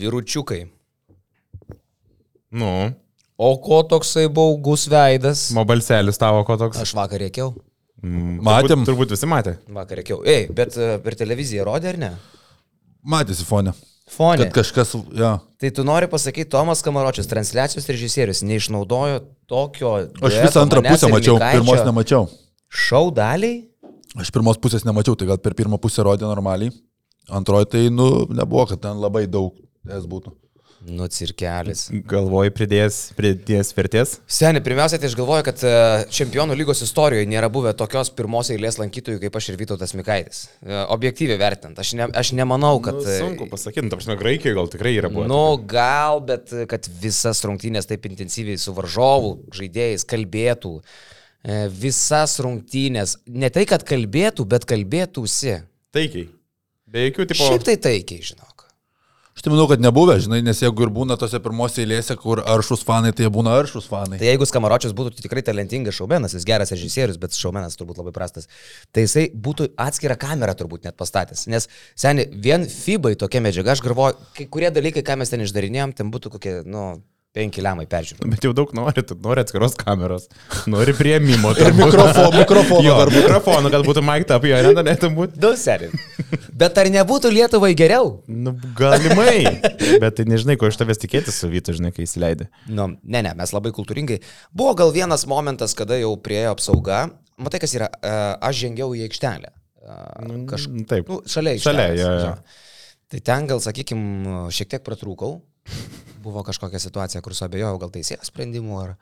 Vyručiukai. Nu, O ko toksai baugus veidas? mobalselis tavo ko toks? Aš vakar rėkiau. Mm, Matėm. Turbūt, turbūt visi matė. Vakar rėkiau. Ei, bet e, per televiziją rodė ar ne? Matėsi fone. Fone. Kad kažkas, ja. Tai tu nori pasakyti, Tomas Kamaročius, transliacijos režisierius, neišnaudojo tokio... Aš visą antrą pusę mačiau, pirmos nemačiau. Šau daliai? Aš pirmos pusės nemačiau, tai gal per pirmą pusę rodė normaliai. Antroji tai, nu, nebuvo, kad ten labai daug es būtų. Nu, cirkelis. Galvoji pridės, pridės vertės? Seniai, pirmiausia, tai aš galvoju, kad e, čempionų lygos istorijoje nėra buvę tokios pirmos eilės lankytojų kaip aš ir Vytautas Mikaitis. E, Objektyviai vertinant, aš, ne, aš nemanau, kad... Nu, sunku pasakyti, nu, ta prasme, Graikijoje gal tikrai yra buvę. Nu, gal, bet kad visas rungtynės taip intensyviai su varžovų žaidėjais kalbėtų. E, Visas rungtynės, ne tai, kad kalbėtų, bet kalbėtųsi. Taikiai. Be jokių tipo... Šiaip tai taikiai, žinok. Aš tai manau, kad nebuvę, žinai, nes jeigu ir būna tose pirmose eilėse, kur aršus fanai, tai jie būna aršus fanai. Tai jeigu Skamaročius būtų tai tikrai talentingas šaumenas, jis geras režisierius, bet šaumenas turbūt labai prastas, tai jisai būtų atskirą kamerą turbūt net pastatęs. Nes, seniai, vien FIBai tokia medžiaga, aš galvoju, kai kurie dalykai, ką mes ten išdarinėjom, ten būtų kokie, nu, penki lemai peržiūrėti. Bet jau daug nori, tu nori atskiros kameros, nori prieimimo. Ir mikrofono, mikrofono Jo, mikrofono, kad būtų mic up, jo, nenorėtum būti. Du seniai. Bet ar nebūtų Lietuvai geriau? Nu, galimai. Bet tai nežinai, ko iš tavęs tikėtis su Vytu, žinai, kai įsileidai. Nu, ne, ne, mes labai kultūringai. Buvo gal vienas momentas, kada jau priejo apsauga. Matai, kas yra, e, aš žengiau į aikštelę. E. Nu, Taip. Nu, šalia. Šalia, jo. jo. Tai ten gal, sakykime, šiek tiek pratrūkau. Buvo kažkokia situacija, kur suabejojau gal teisėjo sprendimu ar...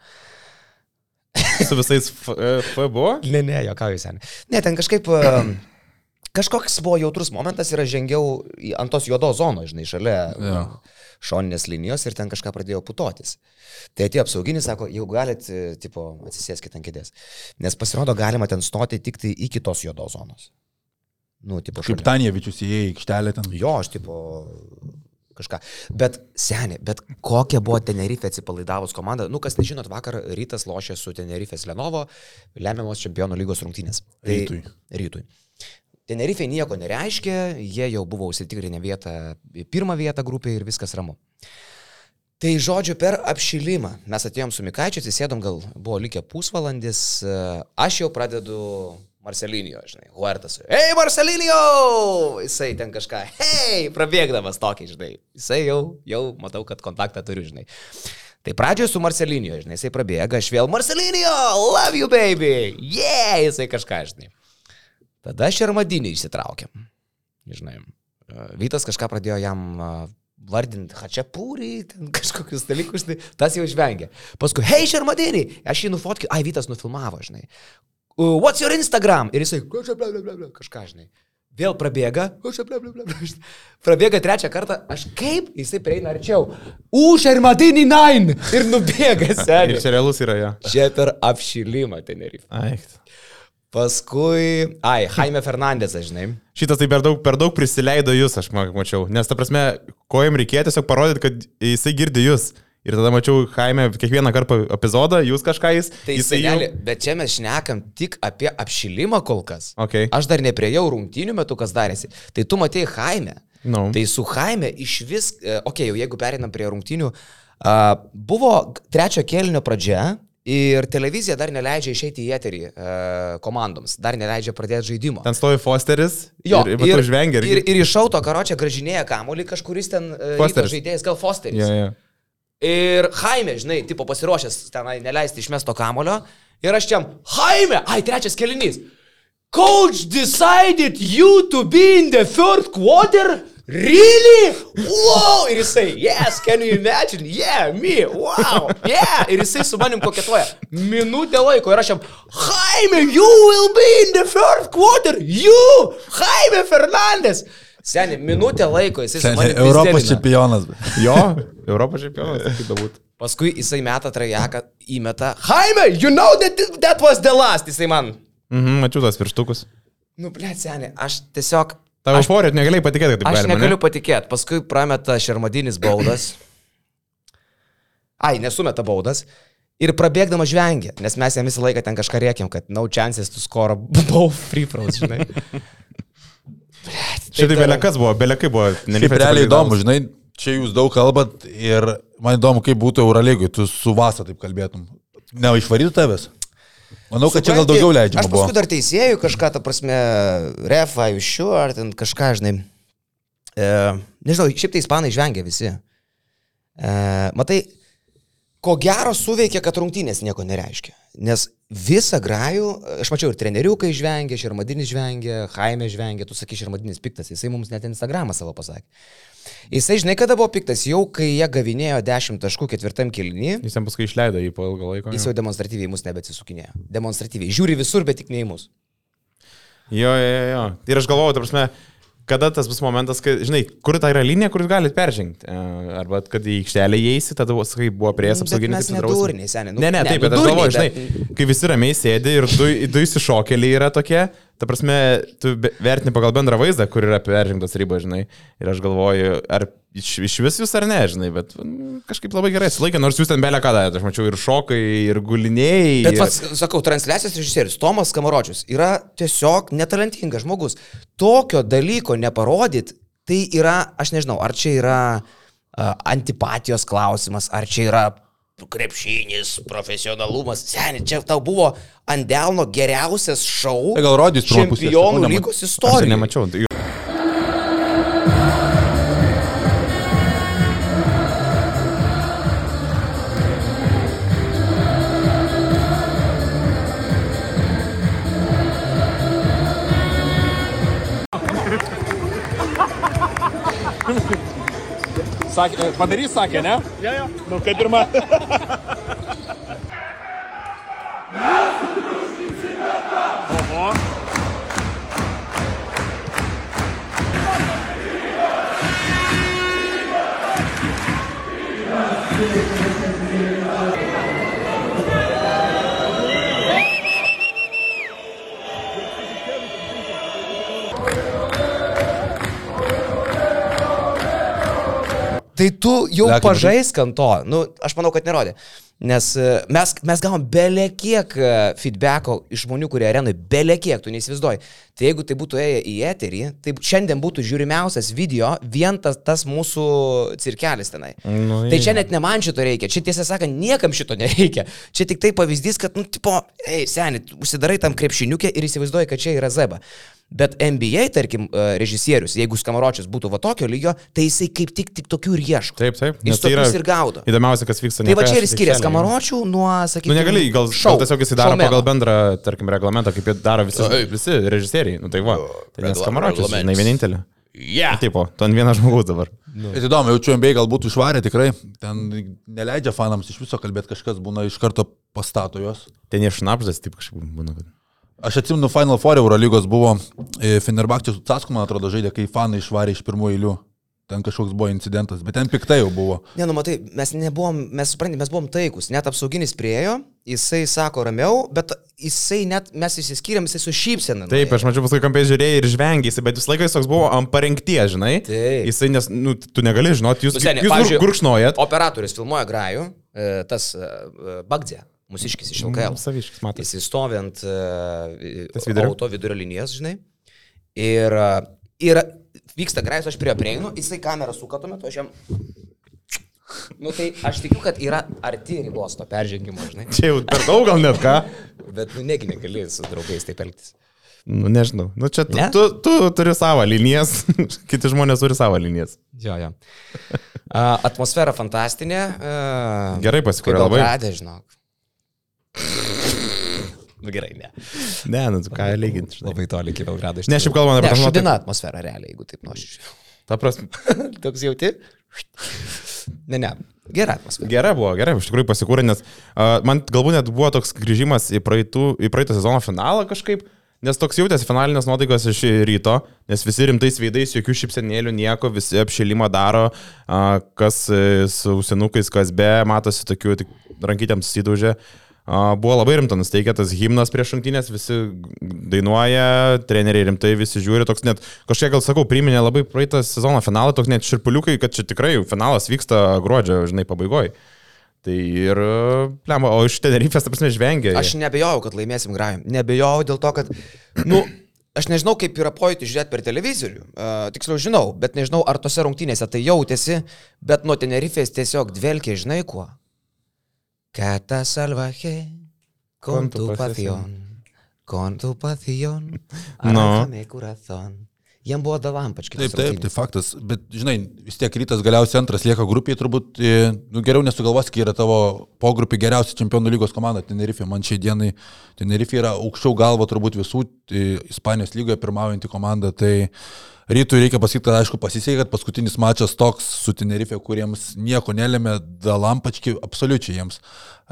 Su visais F, e, buvo? Ne, ne, jokauju sen. Ne, ten kažkaip... Kažkoks buvo jautrus momentas ir aš žengiau ant tos juodos zonos, žinai, šalia Jo. šoninės linijos ir ten kažką pradėjau putotis. Tai atėjo apsauginis, sako, jeigu galit, e, tipo, atsisėskite ant kėdės. Nes pasirodo, galima ten stoti tik tai iki tos juodos zonos. Nu, tipo, Kaip šalia. Tanievičius įėjo į aikštelę ten. Jo, aš tipo kažką. Bet seniai, bet kokia buvo Tenerife atsipalaidavus komanda. Nu, kas nežinot, vakar rytas lošė su Tenerife's Lenovo, lemiamos čempionų lygos rungtynės. Tai- Rytui. Rytui. Tenerife nieko nereiškia, jie jau buvo užsitikrinę vietą, pirmą vietą grupėje ir viskas ramu. Tai žodžiu, per apšilimą mes atėjom su Mikaičiu, atsisėdom, gal buvo likę pusvalandis, e, aš jau pradedu Marcelinio, žinai, Huertas. Hei, Marcelinio! Jisai ten kažką, hei, prabėgdamas tokį, žinai. Jisai jau, jau matau, kad kontaktą turiu, žinai. Tai pradžioje su Marcelinio, žinai, jisai prabėga, aš vėl Marcelinio, love you, baby! Yeah, jisai kažką, žinai. Tada šermadinį įsitraukėm. Žinai, e, Vytas kažką pradėjo jam e, vardinti hačiapūrį, kažkokius dalykus, žinai, tas jau išvengė. Paskui, hei šermadinį, aš jį nufotkiu, ai Vytas nufilmavo, žinai. "Uh, What's your Instagram? Ir jisai, kažką, žinai. Vėl prabėga, prabėga trečią kartą, aš kaip, jisai prieina arčiau. U, šermadinį, nine! Ir nubėga, Ir seniai. čia realus yra jo. Čia per apšilimą Tenerife. Ai. Paskui, ai, Jaime Fernandesas, žinai. Šitas tai per daug, per daug prisileido jūs, aš ma- mačiau. Nes ta prasme, ko jam reikėjo tiesiog parodyti, kad jisai girdi jūs. Ir tada mačiau Jaime kiekvieną kartą epizodą, jūs kažką jis. Tai jisai senelį, bet čia mes šnekam tik apie apšilimą kol kas. Okay. Aš dar nepriejau rungtynių metu, kas darėsi. Tai tu matėjai Jaime. Nu. Tai su Jaime iš vis, okei, okay, jau jeigu perinam prie rungtynių, a, buvo trečio kėlinio pradžia ir televizija dar neleidžia išeiti į eterį a, komandoms, dar neleidžia pradėti žaidimo. Ten stovi Fosteris. Jo, ir, ir, ir, ir, ir iš auto karočią gražinėja kamuolį kažkuris ten Fosteris. žaidėjas, gal Fosteris. Ja, ja. Ir Jaime, žinai, tipo pasiruošęs tenai neleisti išmesto kamulio. Ir aš jam, Jaime, ai, trečias kelinys. Coach decided you to be in the third quarter? Really? Wow! Ir jisai, yes, can you imagine? Yeah, me, wow, yeah. Ir jisai su manim koketoja. Minutę laiko ir aš jam, Jaime, you will be in the third quarter. You, Jaime Fernandes. Seniai, minutę laiko su manim. Europos čempionas. Jo, Europos čempionas, kaip bebūtų. Paskui jisai meta trajeką, įmeta. Jaime, you know that that was the last, jisai man. Mhm, mačiau tos pirštukus. Nu, ble, seniai, aš tiesiog... Tavo Aš, euforija, negalėjai patikėti, kad taip aš galima. negaliu patikėti. Paskui prameta šermadinis baudas. Ai, nesumeta baudas. Ir prabėgdama žvengia, nes mes jam visą laiką ten kažką rėkiam, kad no chances to score ball free throws, žinai. Šitai tai- belekas buvo, belekai buvo. Šiaip realiai įdomu, žinai, čia jūs daug kalbat ir man įdomu, kaip būtų Eurolygui, tu su Vasa taip kalbėtum. Neužvarytų tavęs? Manau, kad čia gal Supranti, daugiau leidžiama Aš buvo. paskui dar teisėjų kažką, ta prasme, refa iš šių, ar ten kažką, žinai. E, nežinau, šiaip tai ispanai žvengia visi. E, matai, ko gero suveikia, kad rungtynės nieko nereiškia. Nes visą grajų, aš mačiau ir treneriukai žvengia, Šermadinis žvengia, Jaime žvengia, tu sakai, Šermadinis piktas, jisai mums net Instagramą savo pasakė. Jisai, žinai, kada buvo piktas, jau kai jie gavinėjo 10 taškų ketvirtam kilny, Jis jam paskui išleido jį po ilgo laiko. jis jau demonstratyviai mus nebeatsisukinėjo. Demonstratyviai. Žiūri visur, bet tik ne į mus. Jo, jo, jo, jo. Ir aš galvoju, ta prasme, kada tas bus momentas, kai, žinai, kur ta yra linija, kur jūs galite peržengti. E, Arba kad į aikštelę įeisi, tada, sakai, buvo prieės Bet apsauginis. taip sudrausim. nedurniai, seniai. Nu, Ne, ne, ne, taip, nu, bet aš durniai, galvoju, žinai, kai visi ramiai sėdi ir du, du įsišokėliai yra tokie, ta prasme, tu vertini pagal bendrą vaizdą, kur yra peržengtos ribos, žinai. Ir aš galvoju, ar iš, iš vis jūs ar ne, žinai, bet mm, kažkaip labai gerai atsilaikė, nors jūs ten belė ką darėte, aš mačiau ir šokai, ir gulinėjai. Bet, ir... pats, sakau, transliacijos režisierius Tomas Kamaročius yra tiesiog netalentingas žmogus. Tokio dalyko neparodyt, tai yra, aš nežinau, ar čia yra uh, antipatijos klausimas, ar čia yra krepšinis, profesionalumas. Seniai, čia tau buvo ant delno geriausias šou. Tai gal rodys aš Čempionų lygos tai istorijoje. nemačiau. Sakė, padarys, sakė, ne? Ja, ja. Nu, kaip ir man. Oho. Tai tu jau Lekai, pažaisk ant to. Nu, aš manau, kad nerodė. Nes e, mes, mes gavom belė kiek e, feedbacko iš žmonių, kurie arenui, belė kiek, tu neįsivaizduoji. Tai jeigu tai būtų ėję į eterį, tai šiandien būtų žiūrimiausias video vien tas, tas mūsų cirkelis tenai. Nu, tai čia net ne man šito reikia, čia tiesą sakant, niekam šito nereikia. Čia tik tai pavyzdys, kad, nu, tipo, ei, seniai, užsidarai tam krepšiniukė ir įsivaizduoji, kad čia yra zeba. Bet NBA, tarkim, e, režisierius, jeigu skamaročius būtų va tokio lygio, tai jisai kaip tik, tik tokių ir ieško. Taip, taip. Jis tai tokius ir gaudo. Įdomiausia, kas vyksta. Tai va čia ir skiriasi aikštelėje. kamaročių nuo, sakykime, Nu negali, gal, gal tiesiog jis daro pagal bendrą, tarkim, reglamentą, kaip jie daro visi, visi režisieriai. Nu tai va, tai nes kamaročius, žinai, vienintelė. Yeah. Taip, o, tu ant vieno žmogaus dabar. Bet įdomu, jaučiu MBA galbūt išvarė tikrai, ten neleidžia fanams iš viso kalbėti, kažkas būna iš karto pastato juos. Ten jie šnapždas, taip kažkaip būna. kad- Aš atsimenu Final Four Eurolygos buvo e, Fenerbakčius su Casku, man atrodo, žaidė, kai fanai išvarė iš pirmųjų eilių. Ten kažkoks buvo incidentas, bet ten piktai jau buvo. Ne, nu matai, mes nebuvom, mes suprantate, mes buvom taikus, net apsauginis priejo, jisai sako ramiau, bet jisai net, mes įsiskyrėm, jisai su šypsena. Taip, aš mačiau paskui kampiai žiūrėjai ir žvengėsi, bet visą laiką jis toks buvo ant parengties, žinai. Taip. Jisai, nes, nu, tu negali žinoti, jūs, Nu, seni, jūs gurkšnojat. Operatorius filmuoja grajų, e, tas e, Bagdė, mūsiškis iš LKL. Saviškis, matai. Jis įstovi ant uh, auto vidurio linijos, žinai. Ir, uh, ir vyksta grajus, aš prie jo prieinu, jisai kamerą suka tuo metu, aš jam... Nu tai aš tikiu, kad yra arti ribos to peržengimo, žinai. Čia jau per daug gal net ką. Bet, nu, negi negali su draugais taip elgtis. Nu, nežinau. Nu, čia tu, Ne? tu, tu turi savo linijas, kiti žmonės turi savo linijas. Jo, jo. Uh, atmosfera fantastinė. Uh, Gerai pasikūrė, labai. Radė, žinok. Nu gerai, ne. Ne, nu, ką lyginti. Labai toli iki Belgrado. iš Ne, šiaip kalbant apie šudina atmosfera realiai, jeigu taip nuoširdžiai. Ta prasme, Toks jauti? Ne, ne. Gera atmosfera. Gera buvo, gerai, iš tikrųjų pasikūrė, nes uh, man galbūt net buvo toks grįžimas į, praeitų, į praeitą sezono finalą kažkaip, nes toks jautėsi finalinės nuotaikos iš ryto, nes visi rimtais veidais, jokių šipsenėlių, nieko, visi apšilimą daro, uh, kas e, su ausinukais, kas be, matosi tokių, tik rankytėms susidaužė. Uh, buvo labai rimta nusteikę tas himnas prieš šimtinės, visi dainuoja, treneriai rimtai visi žiūri, toks net, kažkiek gal sakau, priminė labai praeitą sezono finalą, toks net širpuliukai, kad čia tikrai finalas vyksta gruodžio, žinai, pabaigoje. Tai ir, lemba, o iš Tenerifės, ta prasme, žvengia. Aš nebejojau, kad laimėsim grajų. Nebejojau dėl to, kad, nu, aš nežinau, kaip yra pojūti žiūrėti per televizorių, uh, tiksliau žinau, bet nežinau, ar tose rungtynėse tai jautėsi, bet nuo Tenerifės tiesiog dvelkė, žinai kuo. Kata salvaje, con tu pasión, con tu pasión, No. arráncame corazón. Jiem buvo dalampačkai. Taip, taip, tai faktas. Bet, žinai, vis tiek rytas galiausiai antras lieka grupiai, turbūt, e, nu, geriau nesugalvos, kai yra tavo pogrupiai geriausia čempionų lygos komanda Tenerife. Man šiai dienai Tenerife yra aukščiau galvo turbūt visų e, Ispanijos lygoje pirmaujanti komanda. Tai rytui reikia pasakyti, kad aišku pasisekė, kad paskutinis mačas toks su Tenerife, kuriems nieko nelėmė, dalampački absoliučiai jiems.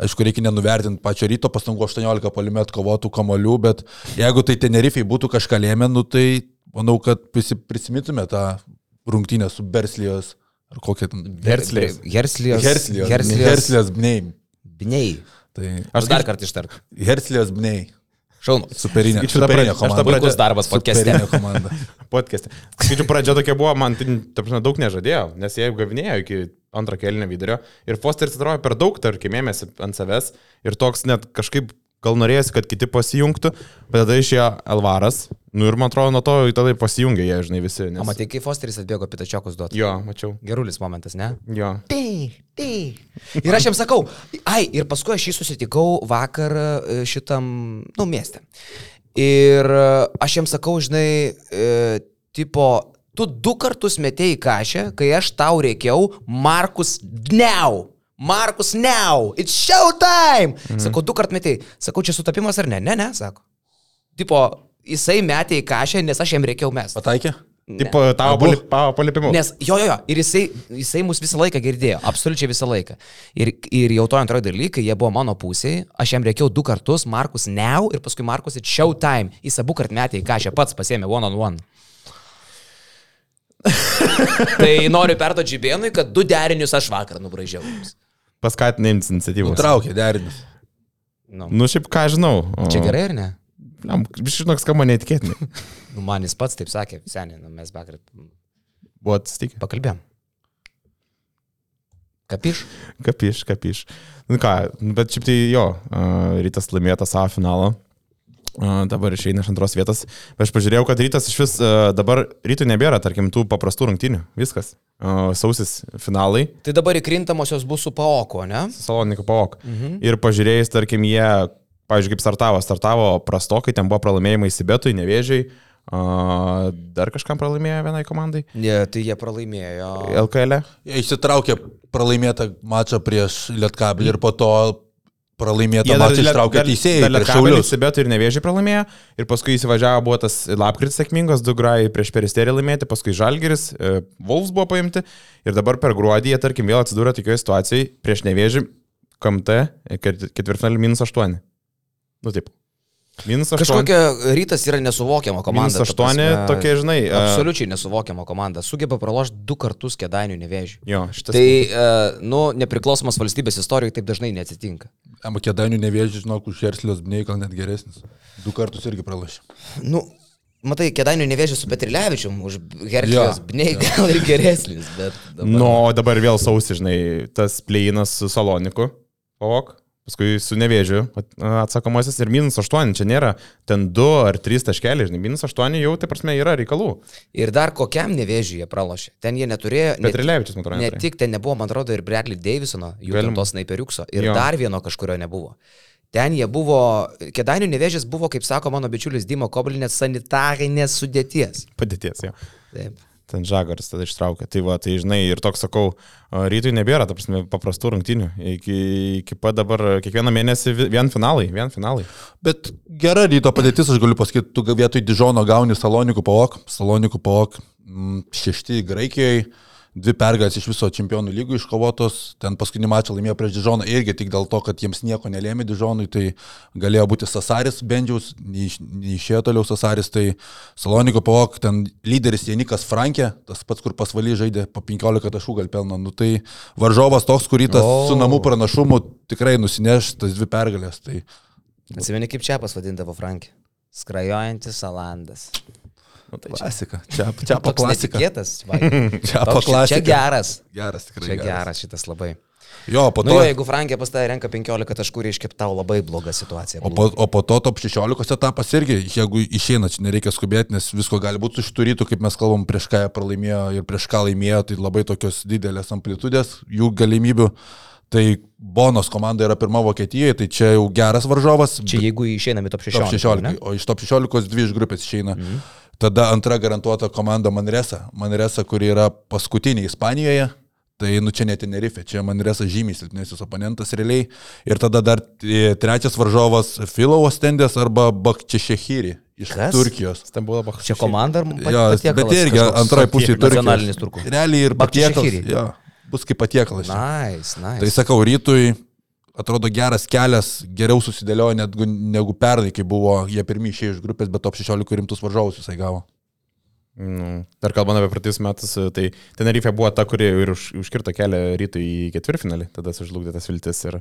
Aišku, reikia nenuvertinti pačio ryto pastangų 18 polimet kovotų kamolių, bet jeigu tai Tenerife būtų kažką lėmė, nu tai manau, kad prisi- prisimintume tą rungtynę su Berslijos ar kokia ten. Herslijos. Herslijos. Herslijos. Herslijos. Herslijos Bnei. Bnei. Tai Aš dar kartą ištart. Herslijos Bnei. Šaunu. Superinė, pradžia- aš komanda. Puikus darbas podcast'e. Komanda. Podcast'e. Skaičiu, pradžia tokia buvo, man tai, ta prasme, daug nežadėjo, nes jie gavinėjo iki antro kelnio vidurio ir Fosteris atrodo per daug, tarkim, ėmėsi ant savęs ir toks net kažkaip gal norėjosi, kad kiti pasijungtų, bet tada išėjo Alvaras, nu ir man atrodo, nuo to tada pasijungė jie, žinai, visi. Nes... O matai, kai Fosteris atbėgo pitačiokus duoti. Jo, mačiau. Gerulis momentas, ne? Jo. Tai, tai. Ir aš jam sakau, ai, ir paskui aš jį susitikau vakar e, šitam, nu, mieste. Ir e, aš jam sakau, žinai, e, tipo, tu du kartus metėjai kažę, kai aš tau reikiau Markus Gneu. Markus Gneu. It's showtime. Mhm. Sakau, du kart metėjai. Sakau, čia sutapimas ar ne? Ne, ne, sako. Tipo, jisai metė į kažę, nes aš jam reikiau mes. Pataikė? Tipo, tavo Abu? pali- pa- palipimu. Nes jo, jo, jo, ir jisai, jisai mus visą laiką girdėjo, absoliučiai visą laiką. Ir, ir jau to antrojo dalykai, jie buvo mano pusėje, aš jam reikėjau du kartus, Markus Neu ir paskui Markus It's Showtime. Jis abu kart metė į kažę pats pasėmė one on one. tai noriu perduoti Žibėnui, kad du derinius aš vakar nubražiau. jums. Paskatinė iniciatyvos. Nutraukė derinis. Nu, Nu, šiaip ką žinau. O- čia gerai ar ne? Bliam, Žinok, skamba neįtikėtinai. Nu, man jis pats taip sakė, seniai, nu, mes vakar Buvo atsitikę. pakalbėjom. Kapiš? Kapiš, kapiš. Nu ką, bet šiaip tai jo, a, rytas laimėjo tą savo finalą. A, Dabar išeina iš antros vietos. Aš pažiūrėjau, kad rytas iš vis dabar rytų nebėra, tarkim, tų paprastų rungtynių. Viskas. A, Sausis finalai. Tai dabar įkrintamosios bus su Paoko, ne? Saloniką pavok. Mhm. Ir pažiūrėjus, tarkim, jie, pavyzdžiui, kaip startavo, startavo prastokai, ten buvo pralaimėjimai Sibetui, Nevėžiai, a, dar kažkam pralaimėjo vienai komandai. Ne, tai jie pralaimėjo. LKL. Jie išsitraukė pralaimėtą mačą prieš Lietkabelį ir po to pralaimėtą dar mačą ištraukė teisėjai prieš Šiaulius. Sibetui ir Nevėžiai pralaimėjo. Ir paskui įsivažiavo, buvo tas lapkritis sėkmingas, du grai prieš peristerį laimėti, paskui Žalgeris, e, Wolfs buvo paimti. Ir dabar per gruodį jie, tarkim, vėl atsidūrė tokioje situacijoje prieš Nevėžį, KMT, e, ket- ketvirtfinalį minus 8. Nu taip. Minus 8. Kažkokia rytas yra nesuvokiama komanda. Minus ta prasme, 8, tokia, žinai. e, Absoliučiai nesuvokiama komanda. Sugeba pralošti du kartus kėdainių nevėžį. Jo, šitas. Tai, uh, nu, nepriklausomos valstybės istorijoje taip dažnai neatsitinka. Makėdainių nevėžį, žinok, už Šerslios Bnei gal net geresnis. Du kartus irgi pralašė. Nu, matai, kėdainių nevėžį su Petrilevičium, už Herkijos Jo, Bnei gal ir geresnis, bet... dabar- Nu, o dabar vėl sausi, žinai, tas pleinas su Saloniku. Pavok. Paskui su nevėžiu at- atsakomasis ir minus 8, čia nėra ten 2 ar 3 taškeliai, žinai, minus 8 jau, tai prasme, yra reikalų. Ir dar kokiam nevėžiui jie pralošė. Ten jie neturėjo... Bet ne- Rilevičius, man atrodo, Ne tik ten nebuvo, man atrodo, ir Bradley Davisono, jų Galim. ten tos snaiperiukso. Ir Jo. dar vieno kažkurio nebuvo. Ten jie buvo, Kedainių nevėžės buvo, kaip sako mano bičiulis Dimo Kobelinės, sanitarinės sudėties. Padėties, jo. Taip. Ten žagaras tada ištraukė. Tai va, tai žinai, ir toks sakau, rytui nebėra, ta prasme, paprastų rungtynių. Iki, iki pat dabar, kiekvieną mėnesį vi- vien finalai, vien finalai. Bet gera ryto padėtis, aš galiu pasakyti, tu vietoj Dižono gauni Salonikų pavok, Salonikų pavok, mm, šešti Graikijoje, dvi pergalės iš viso čempionų lygų iškovotos, ten paskutinį mačą laimėjo prieš Dižoną irgi tik dėl to, kad jiems nieko nelėmė Dižonui, tai galėjo būti Sasaris Bendžiaus, neiš- neišėjo toliau Sasaris, tai Salonikų pavok, ten lyderis Janikas Frankė, tas pats, kur pasvaly žaidė po 15 taškų gal pelno, nu tai varžovas toks, kurį tas O. su namų pranašumu tikrai nusineš tas dvi pergalės. Tai Atsimeni, kaip čia pasvadindavo Frankį? Skrajojantis Salandas. Nu, tai. Klasika. Čia, čia po klasika. netikėtas. Čia po klasika. Čia geras. Geras, tikrai. Čia geras šitas labai. Jo, po Nu to... jo, jeigu Frankė pas tave renka 15 taškų, reiškia tau labai bloga situacija. O po, o po to top 16 etapas irgi, jeigu išeina, čia nereikia skubėti, nes visko gali būti su šitų rytų, kaip mes kalbam, prieš ką jie pralaimėjo ir prieš ką laimėjo, tai labai tokios didelės amplitudės jų galimybių. Tai Bonos komanda yra pirma Vokietijoje, tai čia jau geras varžovas. Čia jeigu išeiname top 16. Top 16, ne? o iš top 16 dvi iš grupės išeina. Mhm. Tada antra garantuota komanda Manresa. Manresa, kuri yra paskutinė Ispanijoje. Tai, nu, čia ne Tenerife, čia Manresa žymiai silpnesnis oponentas realiai. Ir tada dar e, trečias varžovas Filo Ostendės arba Bakčešehiri iš Kas? Turkijos. Stambulo bach. Čia komanda ar Jo, patiekalas bet irgi kažkoks? antroji pusė Nacionalinis Turkijos. turkų. Realiai ir. Bakčešehiri. Jo, bus kaip patiekalas. Nice, nice. Tai sakau, rytui atrodo geras kelias, geriau susidėliojo negu, negu pernai, kai buvo jie pirmie išėję iš grupės, bet top 16 rimtus varžovus jisai gavo. Nu, dar kalbant apie praeitus metus, tai Tenerife buvo ta, kuri ir už, užkirto kelią rytui į ketvirtfinalį, tada sužlugdė tas viltis ir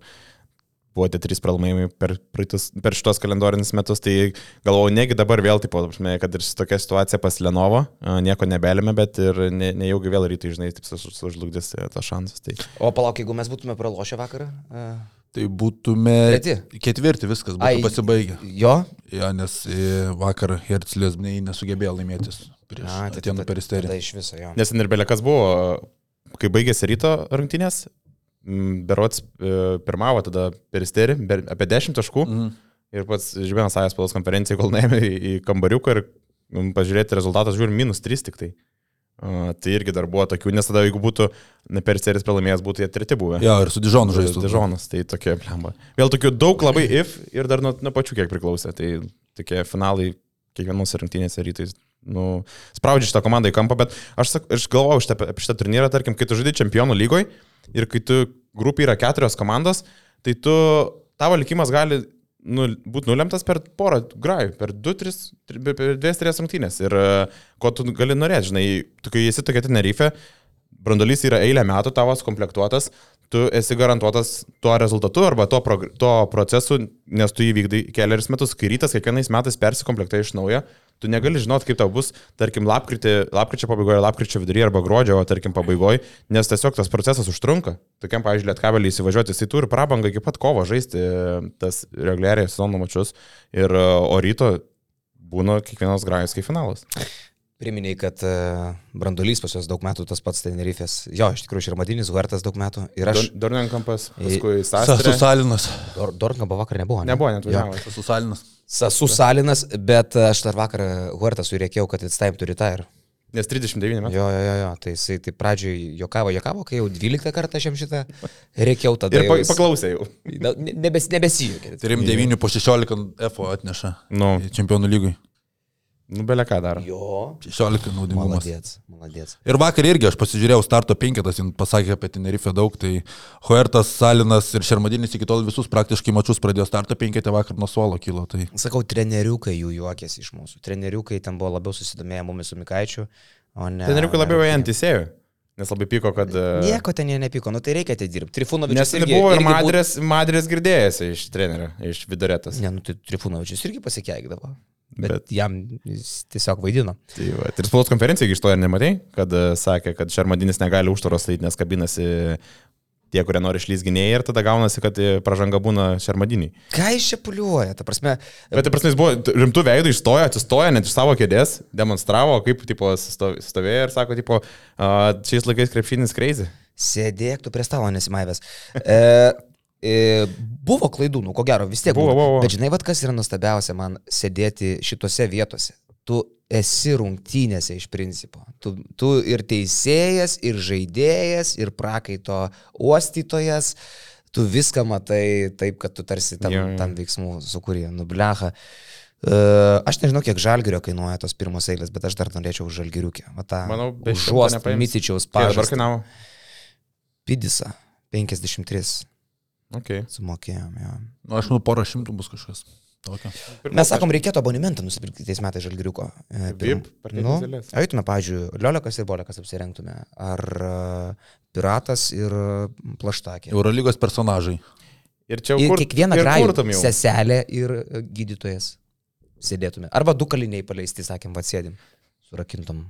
buvo tie trys pralaimėjimai per, praeitus, per šitos kalendorinius metus, tai galvoju, negi dabar vėl, taip, kad ir tokia situacija pas Lenovo, nieko nebelėme, bet ir ne, nejaugi vėl rytui, žinai, taip su- sužlugdys e, tas šansas. Tai. O palauk, jeigu mes būtume pralošę vakarą. e, Tai būtume Treti? ketvirti, viskas būtų Ai, pasibaigę. Jo, Ja, nes e, vakar Herclės nei nesugebėjo laimėtis prieš tai Atenų peristerį. Tada iš viso, jo. Nes ten ir belekas buvo, kai baigėsi ryto rungtynės, berots e, pirmavo tada peristerį, ber- apie 10 taškų. Mhm. Ir pats Žibėnas Ajas spaudos konferencijai, kol nuėjome į, kambariuką ir mm, pažiūrėti rezultatas, žiūrim, minus 3 tik tai. Uh, tai irgi dar buvo tokių, nes tada jeigu būtų Perseris pralaimėjęs, būtų jie treti buvę. Jo, ir su Dižonu žaistų. Dižonas, tai tokia plemba. Vėl tokių daug labai if ir dar nuo, nuo pačių kiek priklausė. Tai tokie finalai kiekvienos rungtynėse rytais. Nu, spraudžia šitą komandą į kampą, bet aš, sak, aš galvoju šitą, apie šitą turnyrą, tarkim, kai tu žaidži čempionų lygoje ir kai tu grupė yra keturios komandos, tai tu, tavo likimas gali nu, būti nulemtas per porą grajų, per 2-3 per 2-3 rungtynės. Ir e, ko tu gali norėti, žinai, tu kai esi tokia Tenerife, brandolys yra eilę metų tavo komplektuotas, tu esi garantuotas tuo rezultatu arba tuo, progr- tuo procesu, nes tu įvykdai keliarius metus, kai rytas kiekvienais metais persikomplektai iš naujo, tu negali žinot, kaip tau bus, tarkim, lapkritį, lapkričio pabaigoje, lapkričio viduryje arba gruodžio, o tarkim, pabaigoje, nes tiesiog tas procesas užtrunka. Tokiam, pavyzdžiui, lietkabelį įsivažiuoti, jisai turi prabangą iki pat kovo žaisti e, tas reguliariai sezono mačius ir e, o ryto būna kiekvienos grajas kaip finalas. Priminėjai, kad uh, Brandolys pas juos daug metų tas pats Tenerifės. Jo, iš tikrųjų, Šermadinis, Huertas daug metų. Ir aš... Dornenkampas, paskui Sasu Sastrė. Salinas. Dor, Dortmundо vakar nebuvo. Ne? Nebuvo, net važiavo. Sasu Salinas. Sasu Salinas, bet aš dar vakar Huertasui reikėjau, kad it's time to retire. Nes 39 metų. Jo, jo, jo, jo. tai jisai tai pradžioj jokavo, jokavo, kai jau 12 kartą šiam šitą reikėjau tada. Ir pa, jis- paklausė jau. Nebes, nebesijokė. Trim 9 po 16 F atneša Nu, į čempionų lygui. Nu belė ką daro. Jo. 16 naudingumas. Maladėts, maladėts. Ir vakar irgi aš pasižiūrėjau starto penketas, jin pasakė apie Tenerife daug, tai Huertas, Salinas ir Šermadinis iki tol visus praktiškai mačius pradėjo starto penketę, vakar nuo suolo kilo. Tai Sakau, treneriukai jų juokėsi iš mūsų. Treneriukai ten buvo labiau susidomėję mumis su Mikaičiu, o ne... Reikia labiau ne ant teisėjų. Nes labai pyko, kad... e, Nieko ten jie nepyko, nu tai reikia tai dirbti. Trifunovičius Nes irgi... buvo ir irgi būt- Madrės, Madrės girdėjęs iš trenerio, iš viduretas. Ne, nu tai Trifunovičius irgi pasikeikdavo. Bet, Bet- jam jis tiesiog vaidino. Tai va, ir spaudos konferencija iš to ir nematai, kad e, sakė, kad Šermadinis negali užtvaros statyti, nes kabinasi tie, kurie nori išlys gynėjai ir tada gaunasi, kad e, pražanga būna Šermadiniai. Ką jis čia puliuoja? Ta prasme, Bet, tai prasme, jis buvo rimtų veidų, išstojo, atsistojo net iš savo kėdės, demonstravo, kaip, tipo, stovėjo ir sako, tipo, "A, šiais laikais krepšinis crazy. sėdėk tu prie stalo nesimaivęs. E, e, buvo klaidų, nu ko gero, vis tiek buvo, buvo. Bet žinai, vad kas yra nuostabiausia man sėdėti šitose vietose. Tu esi rungtynėse iš principo. Tu, tu ir teisėjas, ir žaidėjas, ir prakaito uostytojas. Tu viską matai taip, kad tu tarsi tam, Jo, jo. tam veiksmų sukūrė, nublecha. Uh, aš nežinau, kiek žalgerio kainuoja tos pirmos eilės, bet aš dar norėčiau už žalgeriukę. Manau, be nepaims. Mitičiaus Kiek dabar kainavo? Pidisa 53 Okay. sumokėjom. Jo. nu, aš manau, porą šimtų bus kažkas. Tokio. Mes sakom, reikėtų abonementą nusipirkti tais metais žalgiriuko. E, parketinės nu, eitume, pavyzdžiui, Liolekas ir Bolekas apsirengtume. Ar uh, Piratas ir Plaštakė. Eurolygos personažai. Ir čia Ir kur, kiekvieną ir grajų jau. seselė ir uh, gydytojas sėdėtume. Arba du kaliniai paleisti, sakėm, va sėdim. Surakintom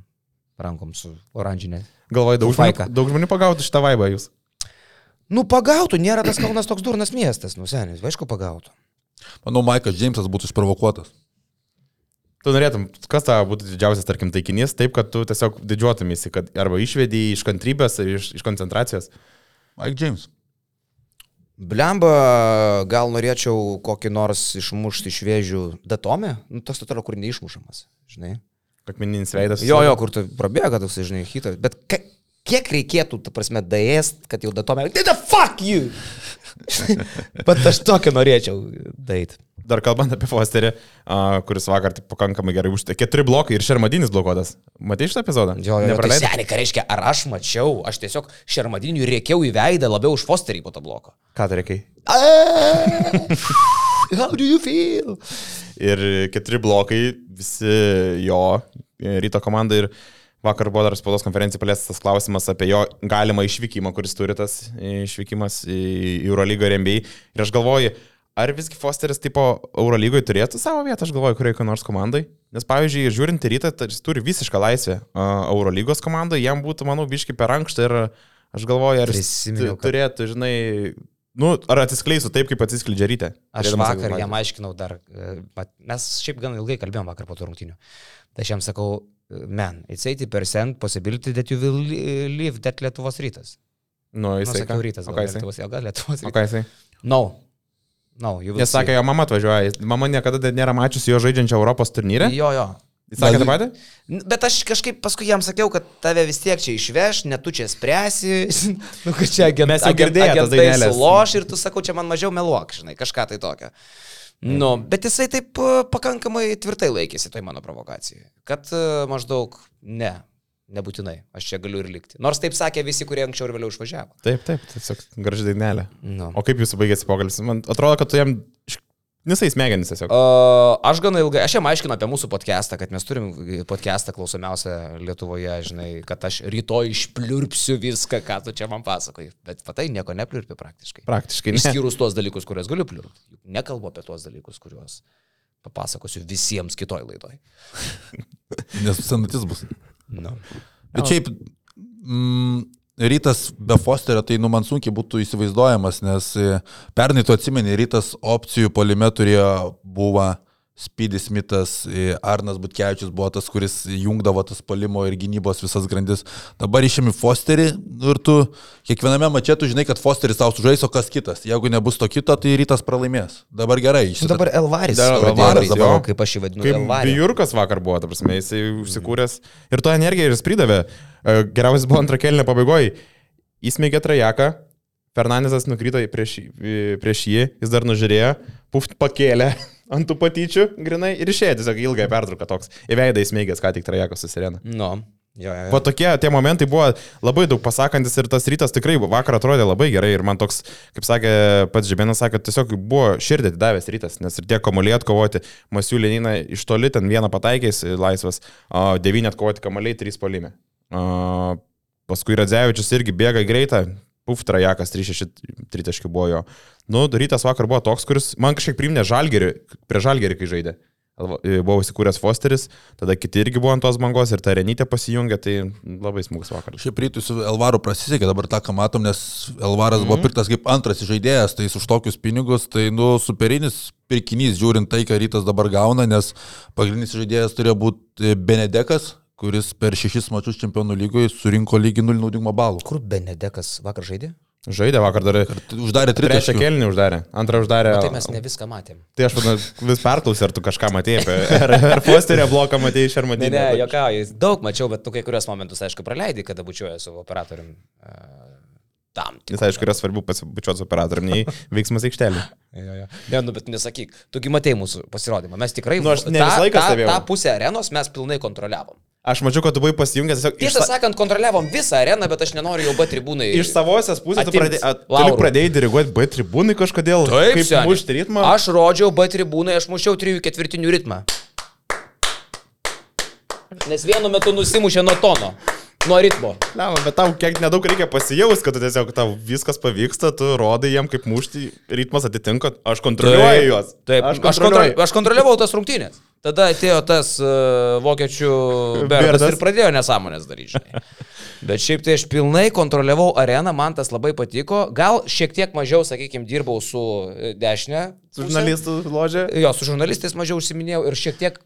rankom su oranžinė. Galvoju, daug, Faiką. žmonių- daug žmonių pagautų šitą vaibą jūs. Nu, pagautų, nėra tas Kaunas toks durnas miestas, nu, senis, aišku, pagautų. Manau, Maikas Džeimsas būtų išprovokuotas. Tu norėtum, kas tavo būtų didžiausias, tarkim, taikinys, taip, kad tu tiesiog didžiuotumėsi, kad arba išvedį iš kantrybės, iš, iš koncentracijos. Mike James. Blemba, gal norėčiau kokį nors išmušti iš vėžių datomę, nu, tas atrodo, kur neišmušamas, žinai. Akmeninis veidas. Jo, jo, kur tu prabėga toks, žinai, hitas, bet ka, kiek reikėtų, ta prasme, daėst, kad jau datomė, tai the fuck you! bet aš tokį norėčiau dait. Dar kalbant apie Fosterį, uh, kuris vakar taip pakankamai gerai užtė. Keturi blokai ir šermadinis blokuotas. Matai šitą epizodą? Jo, jo, tai Nepraleidai? seniai, ką reiškia, ar aš mačiau, aš tiesiog šermadinių rėkiau į veidą labiau už Fosterį po to bloko. Ką tu reikai? How do you feel? Ir keturi blokai, visi jo ryto komanda ir vakar buvo dar spaudos konferencija paliestas tas klausimas apie jo galimą išvykimą, kuris turi tas išvykimas į Eurolygą ir NBA. Ir aš galvoju, ar visgi Fosteris tipo Eurolygoje turėtų savo vietą, aš galvoju, kurioje nors komandai. Nes pavyzdžiui, žiūrint į rytą, tai jis turi visišką laisvę Eurolygos komandai, jam būtų, manau, biški per ankštą ir aš galvoju, ar jis kad- turėtų, žinai, nu, ar atsiskleisų taip, kaip atsiskleidžia ryte. Aš vakar jam aiškinau dar, e, mes šiaip gan ilgai kalbėjom vakar po tų rungtynių. Tai aš jam sakau, man, it's 80% possibility that you will leave that Lietuvos rytas. Nu, Nu, jisai sakiau ką? rytas, gal jisai? Lietuvos, gal Lietuvos rytas. ką jisai? No. No, Jis sakė, jo mama atvažiuoja. Mama niekada nėra mačiusi jo žaidžiančio Europos turnyre. Jo, jo. Jis sakė tą patį? Bet aš kažkaip paskui jam sakiau, kad tave vis tiek čia išveš, ne tu čia spręsi. nu, kad čia agent, Mes jau tas agentai dainelės. Suloš ir tu sakau, čia man mažiau meluok, žinai, kažką tai tokio. Nu, bet jisai taip e, pakankamai tvirtai laikėsi toj mano provokacijai. Kad e, maždaug ne, nebūtinai, aš čia galiu ir likti. Nors taip sakė visi, kurie anksčiau ir vėliau išvažiavo. Taip, taip, tiesiog graži dainelė. Nu. O kaip jūsų baigėsi pokalbis? Man atrodo, kad tu jam Nisai smegenys tiesiog. Uh, aš gana ilgai, aš jam aiškinu apie mūsų podcastą, kad mes turim podcastą klausomiausią Lietuvoje, žinai, kad aš rytoj išpliurpsiu viską, ką tu čia man pasakoji. Bet patai nieko nepliurpi praktiškai. Praktiškai. Ne. Išskyrus tuos dalykus, kuriuos galiu pliurpti. Juk Nekalbu apie tuos dalykus, kuriuos papasakosiu visiems kitoj laidoj. Nes senatis bus. No. Bet šiaip, mm, rytas be Fosterio, tai nu man sunkiai būtų įsivaizduojamas, nes e, pernai tu atsimeni, rytas opcijų polime turėjo buvo Speedy Smithas, e, Arnas Butkevičius buvo tas, kuris jungdavo tas polimo ir gynybos visas grandis. Dabar išėmi Fosterį nu ir tu kiekviename mače tu žinai, kad Fosteris tau sužais, o kas kitas. Jeigu nebus to kito, tai rytas pralaimės. Dabar gerai. Nu, išsita- dabar Elvaris. Dar Elvaris, dabar, jo. Kaip aš jį vadinu. Kaip. Bijurkas vakar buvo, ta prasme, jisai užsikūręs. Ir to energiją ir jis pridavė. E, Geriausias buvo antrą kelnę pabaigoje. Įsmeigė trajeką, Fernandesas nukrito prieš, prieš jį, jis dar nužiūrėjo, puft pakėlė ant tų patyčių grinai ir išėjo tiesiog ilgą pertrauką toks. Į veidą įsmeigęs, ką tik trajekas susirena. Nu. Jo, jo, jo. Po tokie tie momentai buvo labai daug pasakantis ir tas rytas tikrai vakar atrodė labai gerai ir man toks, kaip sakė pats Žibėnas, sakė, tiesiog buvo širdį davęs rytas, nes ir tiek kamuoliai atkovoti, Masių Lenina iš toli ten vieną pataikės laisvas, o devyni atkovoti kamuoliai, trys polime. O, Paskui Radzevičius irgi bėga greitą, puf, trajakas, 3-6 tritaškių buvo jo. Nu, rytas vakar buvo toks, kuris man kažkiek priminė žalgerį, prie žalgerį, kai žaidė. E, Buvo įsikūręs Fosteris, tada kiti irgi buvo ant tos bangos ir ta Renytė pasijungė, tai labai smūgus vakar. Šiaip rytui su Elvaru prasisekė, dabar tą, ką matom, nes Elvaras mm -hmm. buvo pirktas kaip antras žaidėjas, tai už tokius pinigus, tai, nu, superinis pirkinys, žiūrint tai, ką rytas dabar gauna, nes pagrindinis žaidėjas turėjo būti Benedekas, kuris per šešis mačius čempionų lygoje surinko lygiai 0 naudingumo balų. Kur Benedekas vakar žaidė? Žaidė vakar dar. Uždarė Trečią tritaškį. kelnį uždarė, antrą uždarė. O tai mes ne viską matėm. Tai aš vadinu, vis perklausė, ar tu kažką matėjai apie... Ar, ar Fosterio bloką matėjai iš Ne, Armadinio? ne, jokauju. Daug mačiau, bet tu kai kurios momentus, aišku, praleidai, kada bučiuoja su operatorium. Uh, tam. tik- Jis aišku yra svarbu pasibučiuoti su operatoriumi, veiksmas aikštelė. Jo, jo. Ne, nu, bet nesakyk, tugi matei mūsų pasirodymą. Mes tikrai Nu, aš ne tą- visą laiką tą- stebėjau. tą pusę arenos mes pilnai kontroliavom. Aš mačiau, kad tu buvai pasijungęs tiesiog Tiesą sa- sakant, kontroliavom visą areną, bet aš nenoriu jau B tribūnai. iš savosios pusės. Tu Atimt pradėjai, a, tu laurų. pradėjai diriguoti B tribūnai kažkodėl. Taip, kaip mušti ritmą. Aš rodžiau B tribūnai, aš mušiau 3 ketvirtinių ritmą. Nes vienu metu nusimušė nuo tono, nuo ritmo. Ne, bet tau kiek nedaug reikia pasijaus, kad tiesiog tau viskas pavyksta, tu rodai jiem kaip mušti, ritmas atitinka, aš kontroliuoju juos. Taip, aš aš, kontro, kontroliuoju. aš kontroliavau tas rungtynės. Tada atėjo tas uh, vokiečių berdas ir pradėjo nesąmonės daryti. Bet šiaip tai aš pilnai kontroliavau areną, man tas labai patiko. Gal šiek tiek mažiau, sakykime, dirbau su e, dešinė. Su žurnalistų ložė. Jo, su žurnalistais mažiau užsiminėjau ir šiek tiek,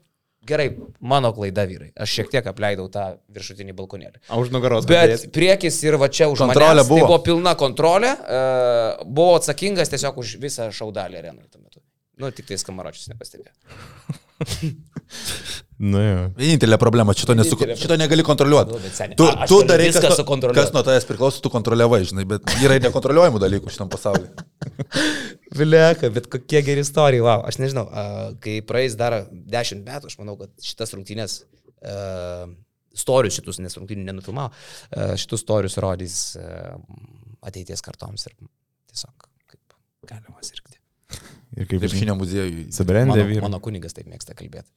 gerai, mano klaida vyrai, aš šiek tiek apleidau tą viršutinį balkonėlį. A už nugaros. Bet padėjęs. priekis ir va čia už Kontrolė manęs, buvo. Tai buvo pilna kontrolė, uh, buvau atsakingas tiesiog už visą šaudalį arenui tuo metu. Nu, tik tai skamaročius nepastebėjau. Nu, jo. Vienintelė problema, šito, nesu, šito negali kontroliuoti. Nu. Tu, A, tu darai, viską kas, kas nuo tavęs priklauso, tu kontroliavai, žinai, bet yra nekontroliuojamų dalykų šitam pasaulyje. Vileka, bet kokie geri istorijai, wow. Aš nežinau, uh, kai praeis dar 10 metų, aš manau, kad šitas rungtynės, uh, storius šitus, nes rungtynių nenufilmavo, uh, šitus storius rodys uh, ateities kartoms ir tiesiog kaip galima sirgti. Ir kaip Krepšinio muziejui. Subrendė Mano, mano kunigas taip mėgsta kalbėti.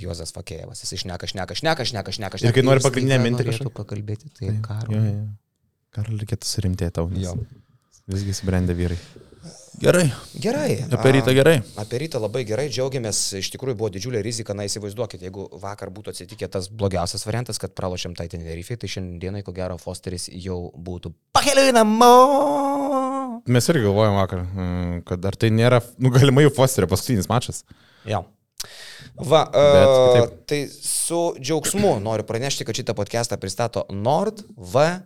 Juozas Fakėjevas, jis išneka, šneka, šneka, šneka, šneka. Ir kai nori pagrindinę mintį kažkokią. pakalbėti, tai karo. jo. Karol reikėtų surimtėti tau. Visgi subrendė vyrai. Gerai. Gerai. Apie rytą gerai. Apie rytą labai gerai, džiaugiamės, iš tikrųjų buvo didžiulė rizika, na įsivaizduokit, jeigu vakar būtų atsitikę tas blogiausias variantas, kad pralošėm tai Tenerifei, tai šiandienai ko gero Fosteris jau būtų pakeliui namo. Mes irgi galvojom vakar, mm, kad ar tai nėra, nu galimai jau Fosterio paskutinis mačas. Jo. Va, Bet uh, tai su džiaugsmu noriu pranešti, kad šitą podcastą pristato NordVPN.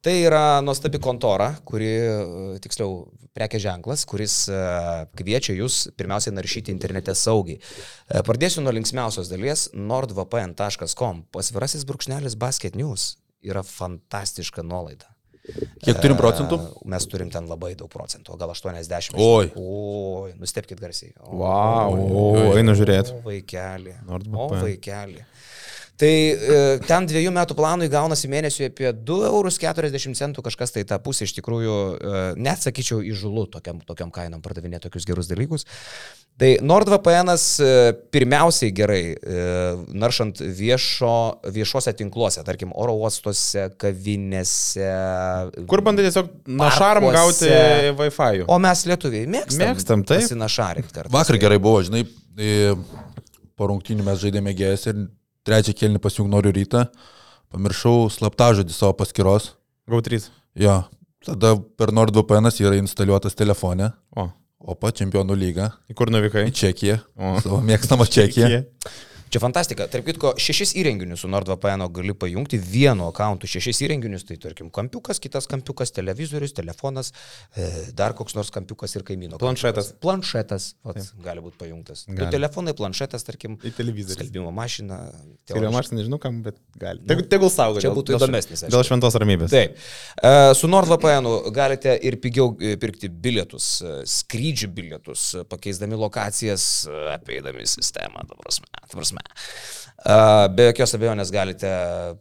Tai yra nuostabi kontora, kuri, e, tiksliau, prekė ženklas, kuris e, kviečia jūs pirmiausiai naršyti internete saugiai. E, Pradėsiu nuo linksmiausios dalies - nordvpn.com. Pasvirasis brūkšnelis Basket News yra fantastiška nuolaida. Kiek turim procentų? Mes turim ten labai daug procentų, gal 80. Oi. Oi, nustepkite garsiai. O, Wow, einu žiūrėti. NordVPN. O vaikeli. Tai e, ten dviejų metų planui gaunasi mėnesiui apie 2,40 eurų kažkas tai tą pusę iš tikrųjų, e, net sakyčiau, įžulu tokiam, tokiam kainom pardavinėti tokius gerus dalykus. Tai NordVPN e, pirmiausiai gerai, e, naršant viešo, viešuose tinkluose, tarkim, oro uostuose, kavinėse. Kur bandai tiesiog našarm gauti. Wi-Fi? O mes lietuviai mėgstam. Mėgstam, kartu. Vakar gerai buvo, žinai, e, po rungtynių mes žaidėme gėjas ir trečią kelnį pasijung noriu rytą. Pamiršau slaptažodį savo paskyros. Gau 3. Jo, tada per NordVPN yra instaliuotas telefone. O, Opa, čempionų lyga. į kur nuvykai? Į Čekiją. O. Savo mėgstamą Čekiją. Čia fantastika. Tarp kitko, šešis įrenginius su NordVPN gali pajungti vienu akantu. Šešis įrenginius, tai tarkim, kampiukas, kitas kampiukas, televizorius, telefonas, e, dar koks nors kampiukas ir kaimyno. Planšetas. kampiukas. Planšetas vat, gali būti pajungtas. Du Gali. telefonai, planšetas, tarkim, Į televizorių. skalbimo mašina. Skalbimo mašiną nežinau kam, bet gali. Tegul, tegul saugo. Čia būtų įdomesnis. Dėl šventos ramybės. Taip. E, Su NordVPN galite ir pigiau e, pirkti bilietus, skrydžių bilietus, pakeisdami lokacijas, apeidami sistemą, ta prasme. ta prasme. E, Be jokios abejonės galite